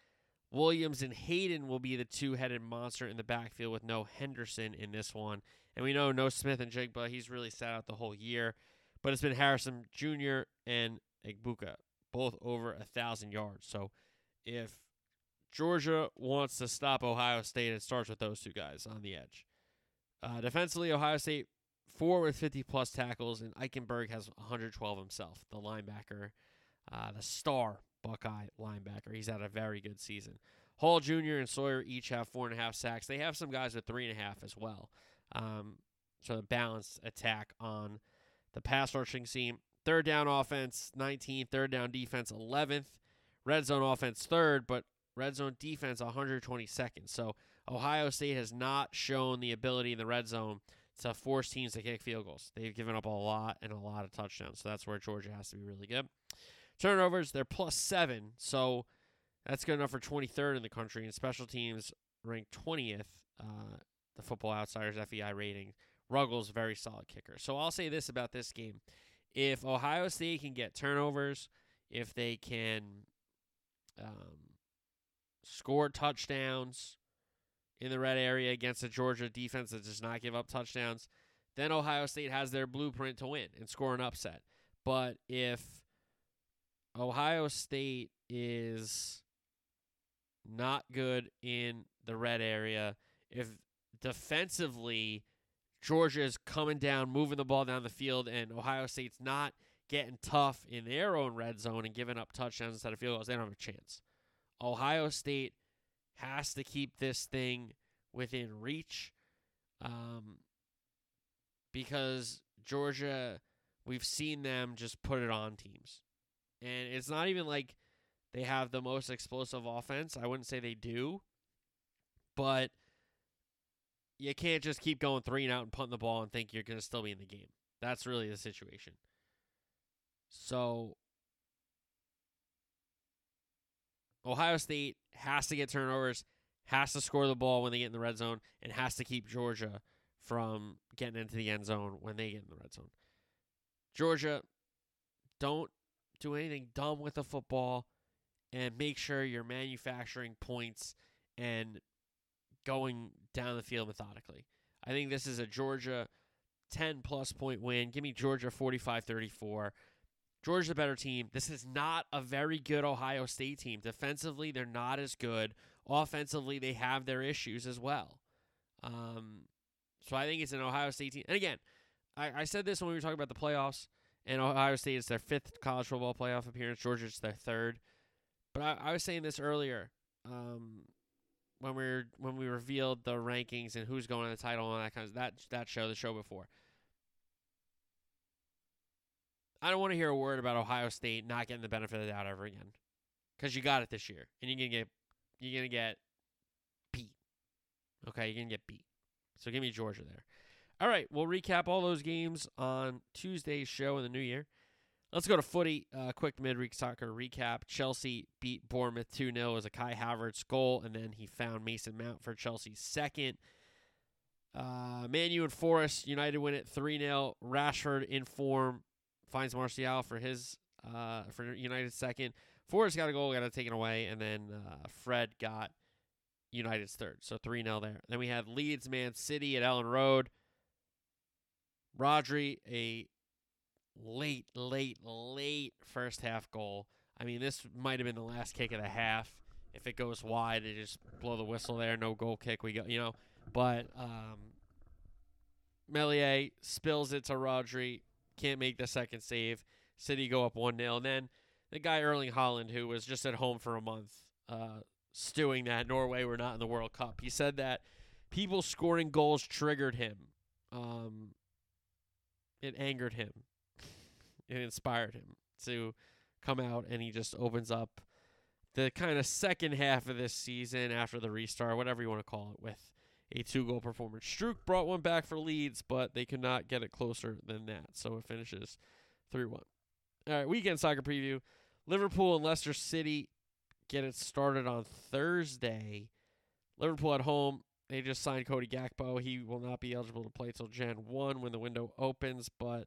Williams and Hayden will be the two headed monster in the backfield with no Henderson in this one. And we know no Smith-Njigba. He's really sat out the whole year. But it's been Harrison Jr. and Egbuka, both over a thousand yards. So if Georgia wants to stop Ohio State, it starts with those two guys on the edge. Uh, defensively, Ohio State four with 50 plus tackles, and Eichenberg has 112 himself, the linebacker, uh, the star Buckeye linebacker. He's had a very good season. Hall Jr. and Sawyer each have four and a half sacks. They have some guys with three and a half as well. Um, so the balanced attack on the pass rushing team. Third down offense, 19. Third down defense, 11th. Red zone offense, third, but red zone defense, 122nd. So Ohio State has not shown the ability in the red zone to force teams to kick field goals. They've given up a lot and a lot of touchdowns. So that's where Georgia has to be really good. Turnovers, they're plus seven. So that's good enough for 23rd in the country. And special teams ranked 20th, uh, the Football Outsiders FEI rating, Ruggles, very solid kicker. So I'll say this about this game. If Ohio State can get turnovers, if they can um, score touchdowns in the red area against a Georgia defense that does not give up touchdowns, then Ohio State has their blueprint to win and score an upset. But if Ohio State is not good in the red area, if defensively Georgia is coming down, moving the ball down the field, and Ohio State's not getting tough in their own red zone and giving up touchdowns instead of field goals, they don't have a chance. Ohio State has to keep this thing within reach um, because Georgia, we've seen them just put it on teams. And it's not even like they have the most explosive offense. I wouldn't say they do. But you can't just keep going three and out and punting the ball and think you're going to still be in the game. That's really the situation. So Ohio State has to get turnovers, has to score the ball when they get in the red zone, and has to keep Georgia from getting into the end zone when they get in the red zone. Georgia, don't do anything dumb with the football and make sure you're manufacturing points and going down the field methodically. I think this is a Georgia 10 plus point win. Give me Georgia 45 34. Georgia's a better team. This is not a very good Ohio State team. Defensively, they're not as good. Offensively, they have their issues as well. Um, so I think it's an Ohio State team. And again, I, I said this when we were talking about the playoffs, and Ohio State is their fifth college football playoff appearance. Georgia's their third. But I, I was saying this earlier. Um, when we were, when we revealed the rankings and who's going to the title and that kind of that that show, the show before. I don't want to hear a word about Ohio State not getting the benefit of the doubt ever again, because you got it this year, and you're gonna get you're gonna get beat. Okay, you're gonna get beat. So give me Georgia there. All right, we'll recap all those games on Tuesday's show in the new year. Let's go to footy. Uh, quick midweek soccer recap. Chelsea beat Bournemouth 2 0 as a Kai Havertz goal, and then he found Mason Mount for Chelsea's second. Uh, Man U and Forest United win it 3 0. Rashford in form finds Martial for his uh, for United second. Forest got a goal, got it taken away, and then uh, Fred got United's third. So 3 0 there. Then we had Leeds Man City at Elland Road. Rodri, a late, late, late first half goal. I mean, this might have been the last kick of the half. If it goes wide, they just blow the whistle there. No goal kick. We go, you know. But um, Meslier spills it to Rodri. Can't make the second save. City go up 1 0. And then the guy Erling Haaland, who was just at home for a month, uh, stewing that Norway were not in the World Cup. He said that people scoring goals triggered him. Um, it angered him (laughs) it inspired him to come out and he just opens up the kind of second half of this season after the restart, whatever you want to call it, with a two goal performance. Struijk brought one back for Leeds, but they could not get it closer than that. So it finishes 3 1. All right, weekend soccer preview. Liverpool and Leicester City get it started on Thursday. Liverpool at home. They just signed Cody Gakpo. He will not be eligible to play till Jan 1 when the window opens, but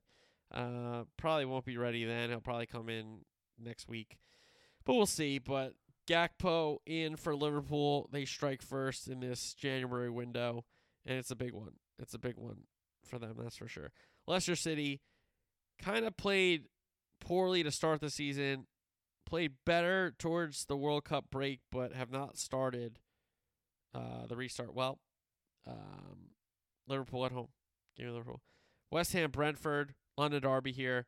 uh, probably won't be ready then. He'll probably come in next week, but we'll see. But Gakpo in for Liverpool. They strike first in this January window, and it's a big one. It's a big one for them, that's for sure. Leicester City kind of played poorly to start the season, played better towards the World Cup break, but have not started uh, the restart well. Um, Liverpool at home. Give me Liverpool. West Ham, Brentford. London Derby here.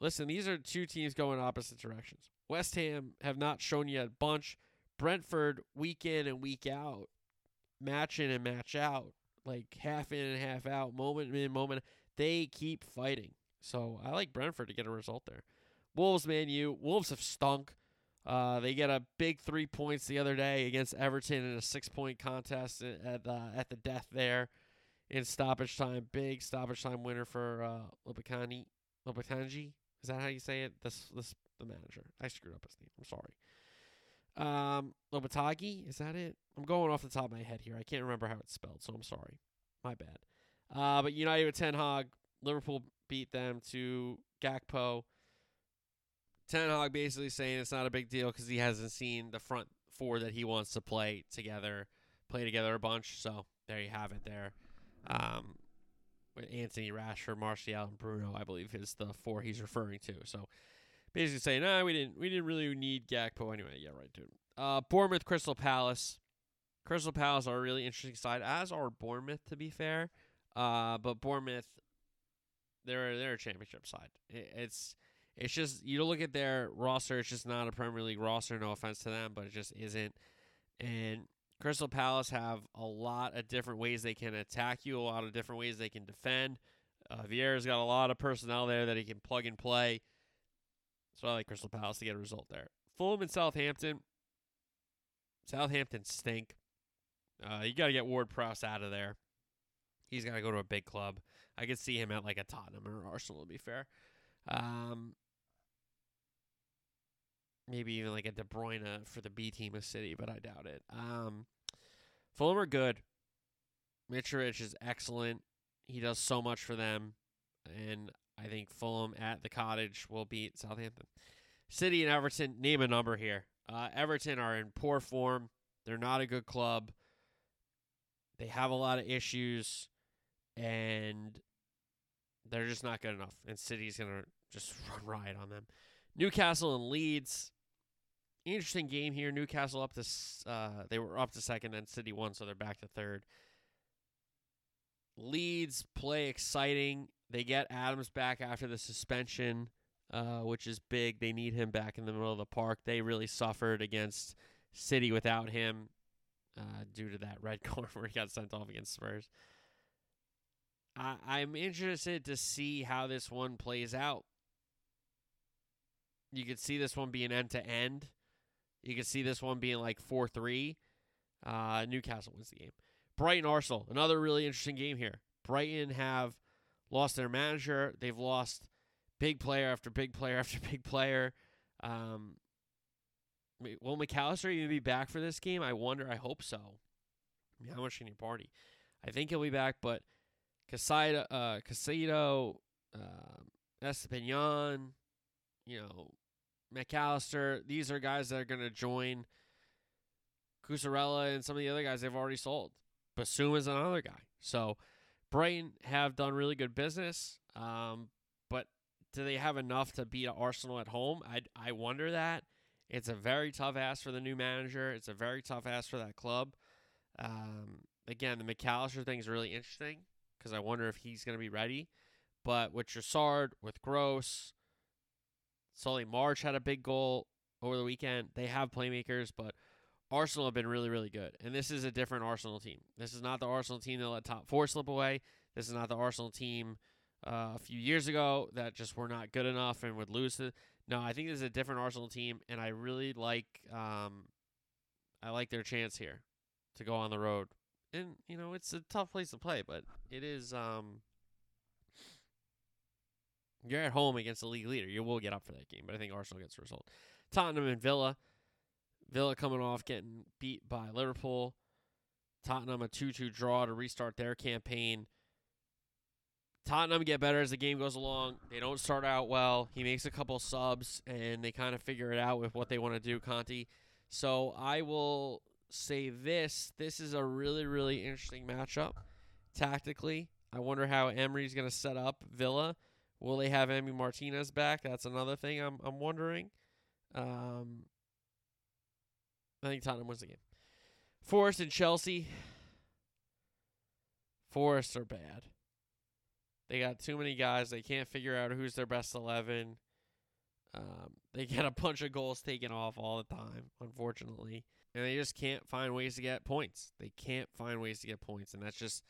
Listen, these are two teams going opposite directions. West Ham have not shown yet a bunch. Brentford, week in and week out, match in and match out, like half in and half out, moment in, moment. They keep fighting. So I like Brentford to get a result there. Wolves, Man U. Wolves have stunk. Uh, they get a big three points the other day against Everton in a six point contest at uh, at the death there in stoppage time. Big stoppage time winner for uh, Lopakani. Lopatanji? Is that how you say it? This this the manager. I screwed up his name. I'm sorry. Um, Lopatagi, is that it? I'm going off the top of my head here. I can't remember how it's spelled, so I'm sorry. My bad. Uh, but United with Ten Hag, Liverpool beat them to Gakpo. Ten Hag basically saying it's not a big deal because he hasn't seen the front four that he wants to play together, play together a bunch. So there you have it. There, um, with Antony Rashford, Martial, and Bruno, I believe is the four he's referring to. So basically saying, nah, we didn't we didn't really need Gakpo anyway. Yeah, right, dude. Uh, Bournemouth, Crystal Palace. Crystal Palace are a really interesting side, as are Bournemouth, to be fair. Uh, but Bournemouth, they're they're a championship side. It, it's it's just you look at their roster. It's just not a Premier League roster. No offense to them, but it just isn't. And Crystal Palace have a lot of different ways they can attack you. A lot of different ways they can defend. Uh, Vieira's got a lot of personnel there that he can plug and play. So I like Crystal Palace to get a result there. Fulham and Southampton. Southampton stink. Uh, you got to get Ward Prowse out of there. He's got to go to a big club. I could see him at like a Tottenham or Arsenal, to be fair. Um, maybe even like a De Bruyne for the B team of City, but I doubt it. Um, Fulham are good. Mitrovic is excellent. He does so much for them, and I think Fulham at the Cottage will beat Southampton. City and Everton, name a number here. Uh, Everton are in poor form. They're not a good club. They have a lot of issues, and they're just not good enough. And City's going to just (laughs) run riot on them. Newcastle and Leeds. Interesting game here. Newcastle up to uh, they were up to second, and City won, so they're back to third. Leeds play exciting. They get Adams back after the suspension, uh, which is big. They need him back in the middle of the park. They really suffered against City without him uh, due to that red (laughs) card where he got sent off against Spurs. I, I'm interested to see how this one plays out. You could see this one being end to end. You could see this one being like 4 3. Uh, Newcastle wins the game. Brighton Arsenal, another really interesting game here. Brighton have lost their manager. They've lost big player after big player (laughs) after big player. Um, will McAllister even be back for this game? I wonder. I hope so. I mean, how much can you party? I think he'll be back, but Caicedo, uh, Caicedo, uh, you know, McAllister, These are guys that are going to join Cucurella and some of the other guys they've already sold. Bissouma's another guy. So Brighton have done really good business, um, but do they have enough to beat Arsenal at home? I I wonder that. It's a very tough ask for the new manager. It's a very tough ask for that club. Um, again, the McAllister thing is really interesting because I wonder if he's going to be ready. But with Trossard, with Gross, Solly March had a big goal over the weekend. They have playmakers, but Arsenal have been really, really good. And this is a different Arsenal team. This is not the Arsenal team that let top four slip away. This is not the Arsenal team uh, a few years ago that just were not good enough and would lose to. No, I think this is a different Arsenal team, and I really like um, I like their chance here to go on the road. And you know, it's a tough place to play, but it is. Um, you're at home against the league leader. You will get up for that game, but I think Arsenal gets the result. Tottenham and Villa. Villa coming off getting beat by Liverpool. Tottenham a 2 2 draw to restart their campaign. Tottenham get better as the game goes along. They don't start out well. He makes a couple subs and they kind of figure it out with what they want to do, Conte. So I will say this. This is a really, really interesting matchup tactically. I wonder how Emery's going to set up Villa. Will they have Emi Martinez back? That's another thing I'm I'm wondering. Um, I think Tottenham wins the game. Forest and Chelsea. Forest are bad. They got too many guys. They can't figure out who's their best 11. Um, they get a bunch of goals taken off all the time, unfortunately. And they just can't find ways to get points. They can't find ways to get points. And that's just,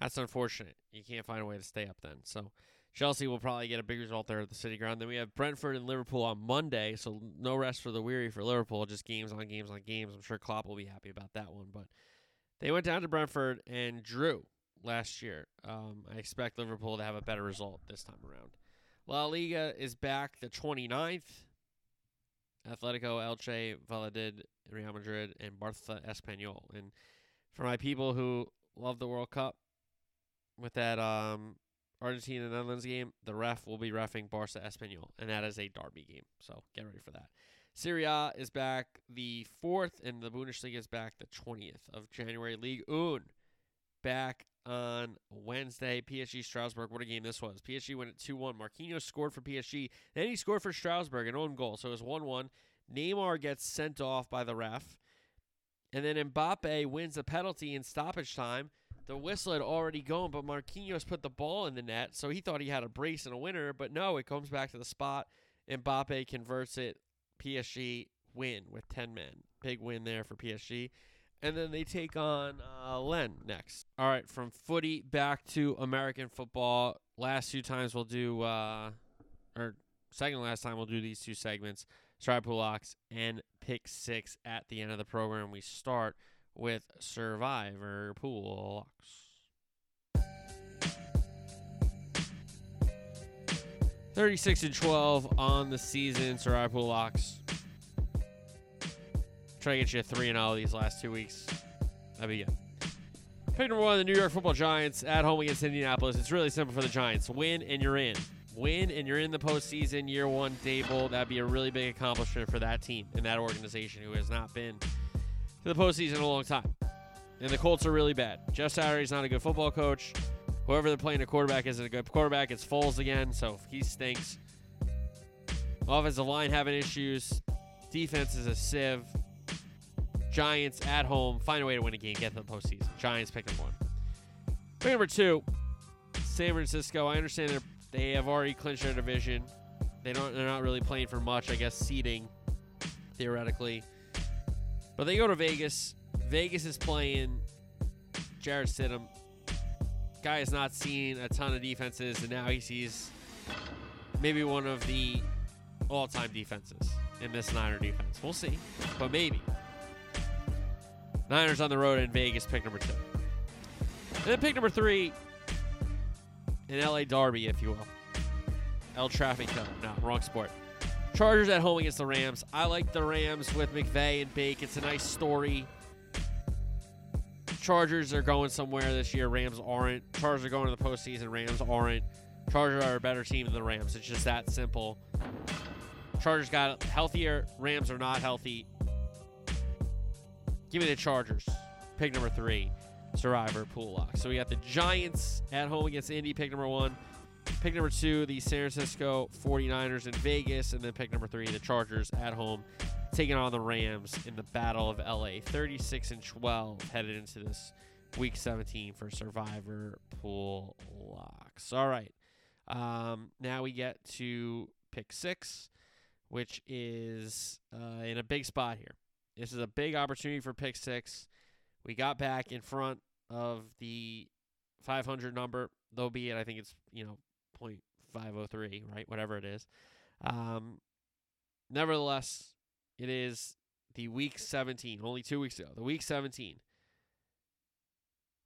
that's unfortunate. You can't find a way to stay up then. So Chelsea will probably get a big result there at the City Ground. Then we have Brentford and Liverpool on Monday. So no rest for the weary for Liverpool. Just games on games on games. I'm sure Klopp will be happy about that one. But they went down to Brentford and drew last year. Um, I expect Liverpool to have a better result this time around. La Liga is back the 29th. Atletico, Elche, Valladolid, Real Madrid, and Barça Espanyol. And for my people who love the World Cup, with that um Argentina Netherlands game, the ref will be refing Barca Espanyol, and that is a derby game. So get ready for that. Serie A is back the fourth, and the Bundesliga is back the twentieth of January. League Un back on Wednesday. PSG Strasbourg. What a game this was. PSG went at 2 1. Marquinhos scored for PSG. Then he scored for Strasbourg, an own goal. So it was 1 1. Neymar gets sent off by the ref. And then Mbappe wins the penalty in stoppage time. The whistle had already gone, but Marquinhos put the ball in the net, so he thought he had a brace and a winner. But no, it comes back to the spot. And Mbappe converts it. PSG win with 10 men. Big win there for PSG. And then they take on uh, Lens next. All right, from footy back to American football. Last two times we'll do, uh, or second last time we'll do these two segments, Survivor Pool Locks and Pick Six at the end of the program. We start with Survivor Pool Locks. 36 and 12 on the season, Survivor Pool Locks. Try to get you a 3 and 0 these last two weeks. That'd be good. Pick number one, the New York Football Giants at home against Indianapolis. It's really simple for the Giants. Win and you're in. Win and you're in the postseason. Year one, Daboll. That'd be a really big accomplishment for that team and that organization who has not been to the postseason in a long time. And the Colts are really bad. Jeff Saturday's not a good football coach. Whoever they're playing a quarterback isn't a good quarterback. It's Foles again, so he stinks. Offensive line having issues. Defense is a sieve. Giants at home find a way to win a game, get to the postseason. Giants pick number one. Pick number two, San Francisco. I understand they they have already clinched their division. They don't. They're not really playing for much. I guess seeding, theoretically. But they go to Vegas. Vegas is playing Jarrett Stidham. Guy has not seen a ton of defenses, and now he sees maybe one of the all-time defenses in this Niner defense. We'll see, but maybe. Niners on the road in Vegas, pick number two. And then pick number three, an LA Derby, if you will. El Trafico. No, wrong sport. Chargers at home against the Rams. I like the Rams with McVay and Bake. It's a nice story. Chargers are going somewhere this year. Rams aren't. Chargers are going to the postseason. Rams aren't. Chargers are a better team than the Rams. It's just that simple. Chargers got healthier. Rams are not healthy. Give me the Chargers. Pick number three. Survivor pool lock. So we got the Giants at home against Indy, pick number one. Pick number two, the San Francisco 49ers in Vegas. And then pick number three, the Chargers at home, taking on the Rams in the Battle of LA. 36 and 12 headed into this week 17 for Survivor pool locks. All right. Um, now we get to pick six, which is uh, in a big spot here. This is a big opportunity for pick six. We got back in front of the 500 number, though be it, I think it's, you know, 0.503, right? Whatever it is. Um, nevertheless, it is the week 17, only two weeks ago. The week 17.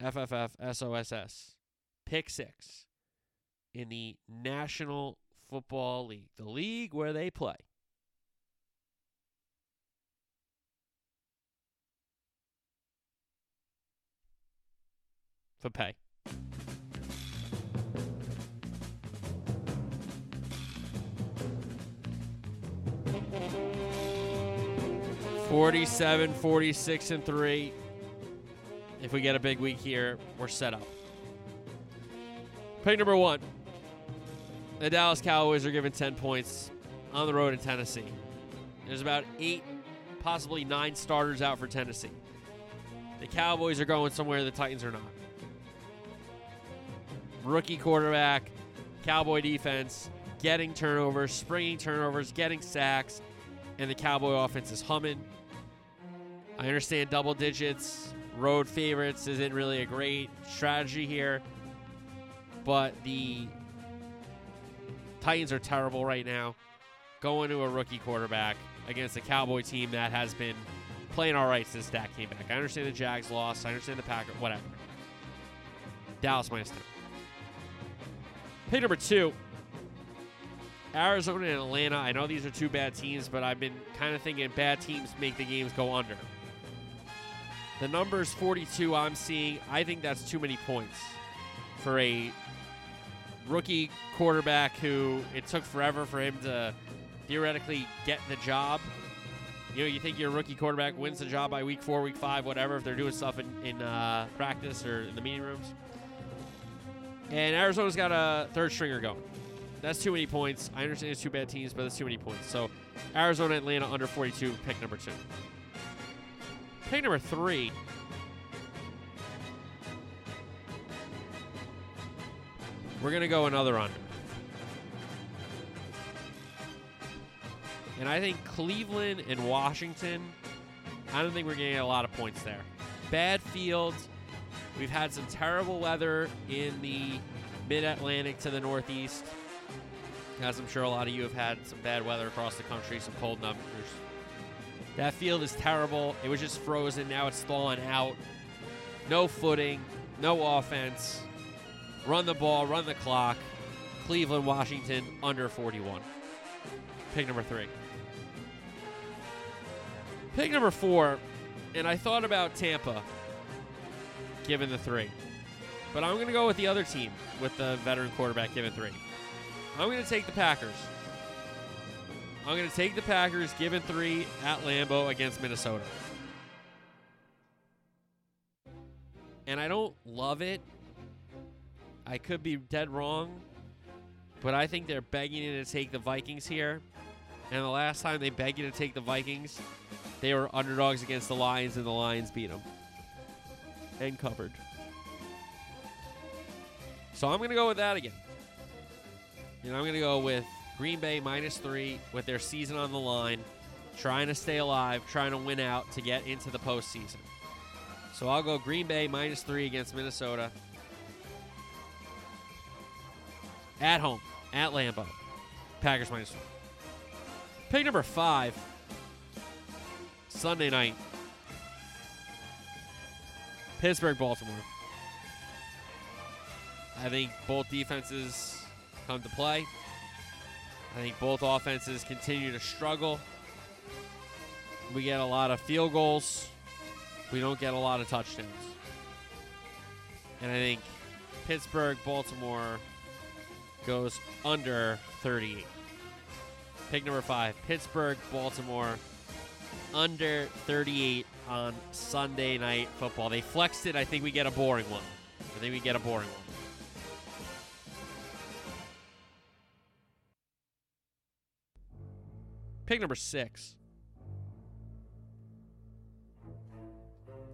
FFF SOSS. Pick six in the National Football League, the league where they play. For pay. Forty-seven, forty-six, and three. If we get a big week here, we're set up. Pick number one. The Dallas Cowboys are given 10 points on the road in Tennessee. There's about eight, possibly nine starters out for Tennessee. The Cowboys are going somewhere the Titans are not. Rookie quarterback, Cowboy defense, getting turnovers, springing turnovers, getting sacks, and the Cowboy offense is humming. I understand double digits, road favorites isn't really a great strategy here, but the Titans are terrible right now. Going to a rookie quarterback against a Cowboy team that has been playing all right since Dak came back. I understand the Jags lost. I understand the Packers. Whatever. Dallas minus 10. Pick number two. Arizona and Atlanta. I know these are two bad teams, but I've been kind of thinking bad teams make the games go under. The number is 42 I'm seeing. I think that's too many points. for a rookie quarterback who it took forever for him to theoretically get the job. You know, you think your rookie quarterback wins the job by week four, week five, whatever, if they're doing stuff in, in uh, practice or in the meeting rooms. And Arizona's got a third stringer going. That's too many points. I understand it's two bad teams, but that's too many points. So Arizona, Atlanta under 42, pick number two. Pick number three. We're going to go another under. And I think Cleveland and Washington, I don't think we're getting a lot of points there. Bad fields. We've had some terrible weather in the mid Atlantic to the northeast. As I'm sure a lot of you have had some bad weather across the country, some cold numbers. That field is terrible. It was just frozen. Now it's thawing out. No footing, no offense. Run the ball, run the clock. Cleveland, Washington, under 41. Pick number three. Pick number four, and I thought about Tampa, given the three. But I'm going to go with the other team with the veteran quarterback given three. I'm going to take the Packers. I'm going to take the Packers given three at Lambeau against Minnesota. And I don't love it. I could be dead wrong, but I think they're begging you to take the Vikings here. And the last time they begged you to take the Vikings, they were underdogs against the Lions, and the Lions beat them and covered. So I'm going to go with that again. And I'm going to go with Green Bay minus three with their season on the line, trying to stay alive, trying to win out to get into the postseason. So I'll go Green Bay minus three against Minnesota. At home, at Lambeau. Packers minus one. Pick number five. Sunday night. Pittsburgh, Baltimore. I think both defenses come to play. I think both offenses continue to struggle. We get a lot of field goals. We don't get a lot of touchdowns. And I think Pittsburgh, Baltimore goes under 38. Pick number five Pittsburgh, Baltimore, under 38 on Sunday night football. They flexed it. I think we get a boring one. I think we get a boring one. Pick number six.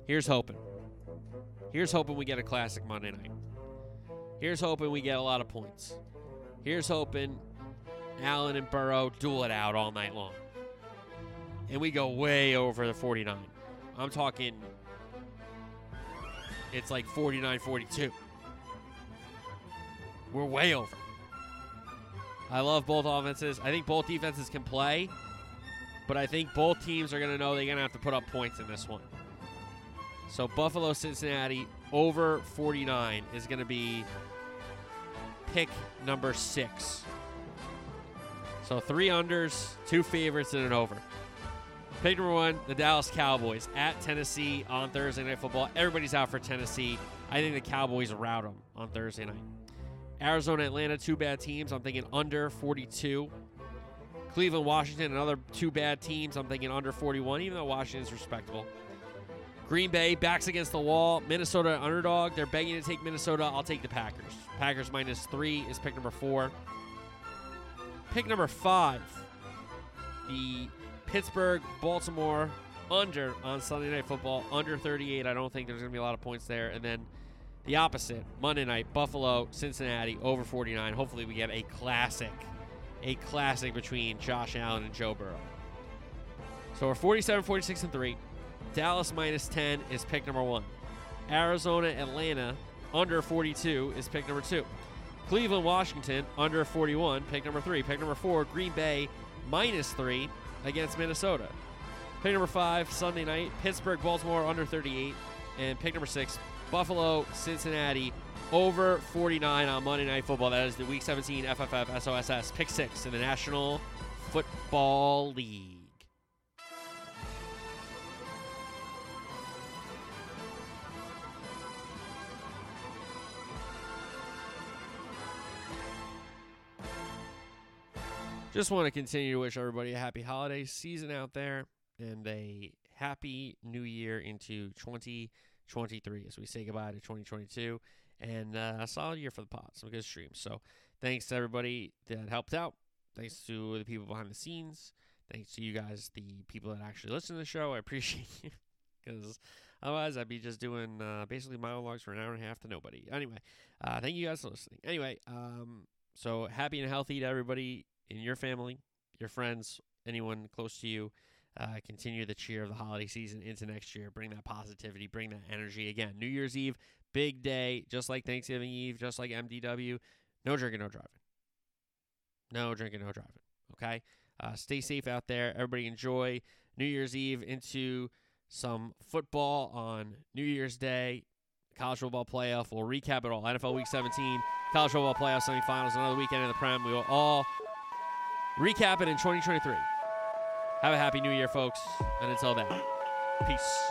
Here's hoping. Here's hoping we get a classic Monday night. Here's hoping we get a lot of points. Here's hoping Allen and Burrow duel it out all night long. And we go way over the 49. I'm talking, it's like 49 42. We're way over. I love both offenses. I think both defenses can play, but I think both teams are going to know they're going to have to put up points in this one. So Buffalo Cincinnati over 49 is going to be pick number six. So three unders, two favorites, and an over. Pick number one, the Dallas Cowboys at Tennessee on Thursday Night Football. Everybody's out for Tennessee. I think the Cowboys rout them on Thursday night. Arizona, Atlanta, two bad teams. I'm thinking under 42. Cleveland, Washington, another two bad teams. I'm thinking under 41, even though Washington's respectable. Green Bay backs against the wall. Minnesota underdog. They're begging to take Minnesota. I'll take the Packers. Packers minus three is pick number four. Pick number five. The Pittsburgh Baltimore under on Sunday Night Football. Under 38. I don't think there's going to be a lot of points there. And then the opposite Monday night Buffalo Cincinnati over 49. Hopefully we get a classic. A classic between Josh Allen and Joe Burrow. So we're 47, 46, and 3. Dallas minus 10 is pick number one. Arizona, Atlanta under 42 is pick number two. Cleveland, Washington under 41, pick number three. Pick number four, Green Bay minus three against Minnesota. Pick number five, Sunday night, Pittsburgh, Baltimore under 38. And pick number six, Buffalo, Cincinnati over 49 on Monday Night Football. That is the Week 17 FFF SOSS Pick Six in the National Football League. Just want to continue to wish everybody a happy holiday season out there and a happy new year into 2023 as we say goodbye to 2022 and uh, a solid year for the pod. Some good streams. So thanks to everybody that helped out. Thanks to the people behind the scenes. Thanks to you guys, the people that actually listen to the show. I (laughs) appreciate you because otherwise I'd be just doing uh, basically monologues for an hour and a half to nobody. Anyway, uh, thank you guys for listening. Anyway, um, so happy and healthy to everybody in your family, your friends, anyone close to you. Uh, continue the cheer of the holiday season into next year. Bring that positivity, bring that energy. Again, New Year's Eve, big day, just like Thanksgiving Eve, just like MDW. No drinking, no driving. No drinking, no driving. Okay? Uh, stay safe out there. Everybody enjoy New Year's Eve into some football on New Year's Day. College football playoff. We'll recap it all. NFL Week 17, college football playoff semifinals, another weekend in the Prem. We will all recap it in 2023. Have a happy new year, folks. And until then, peace.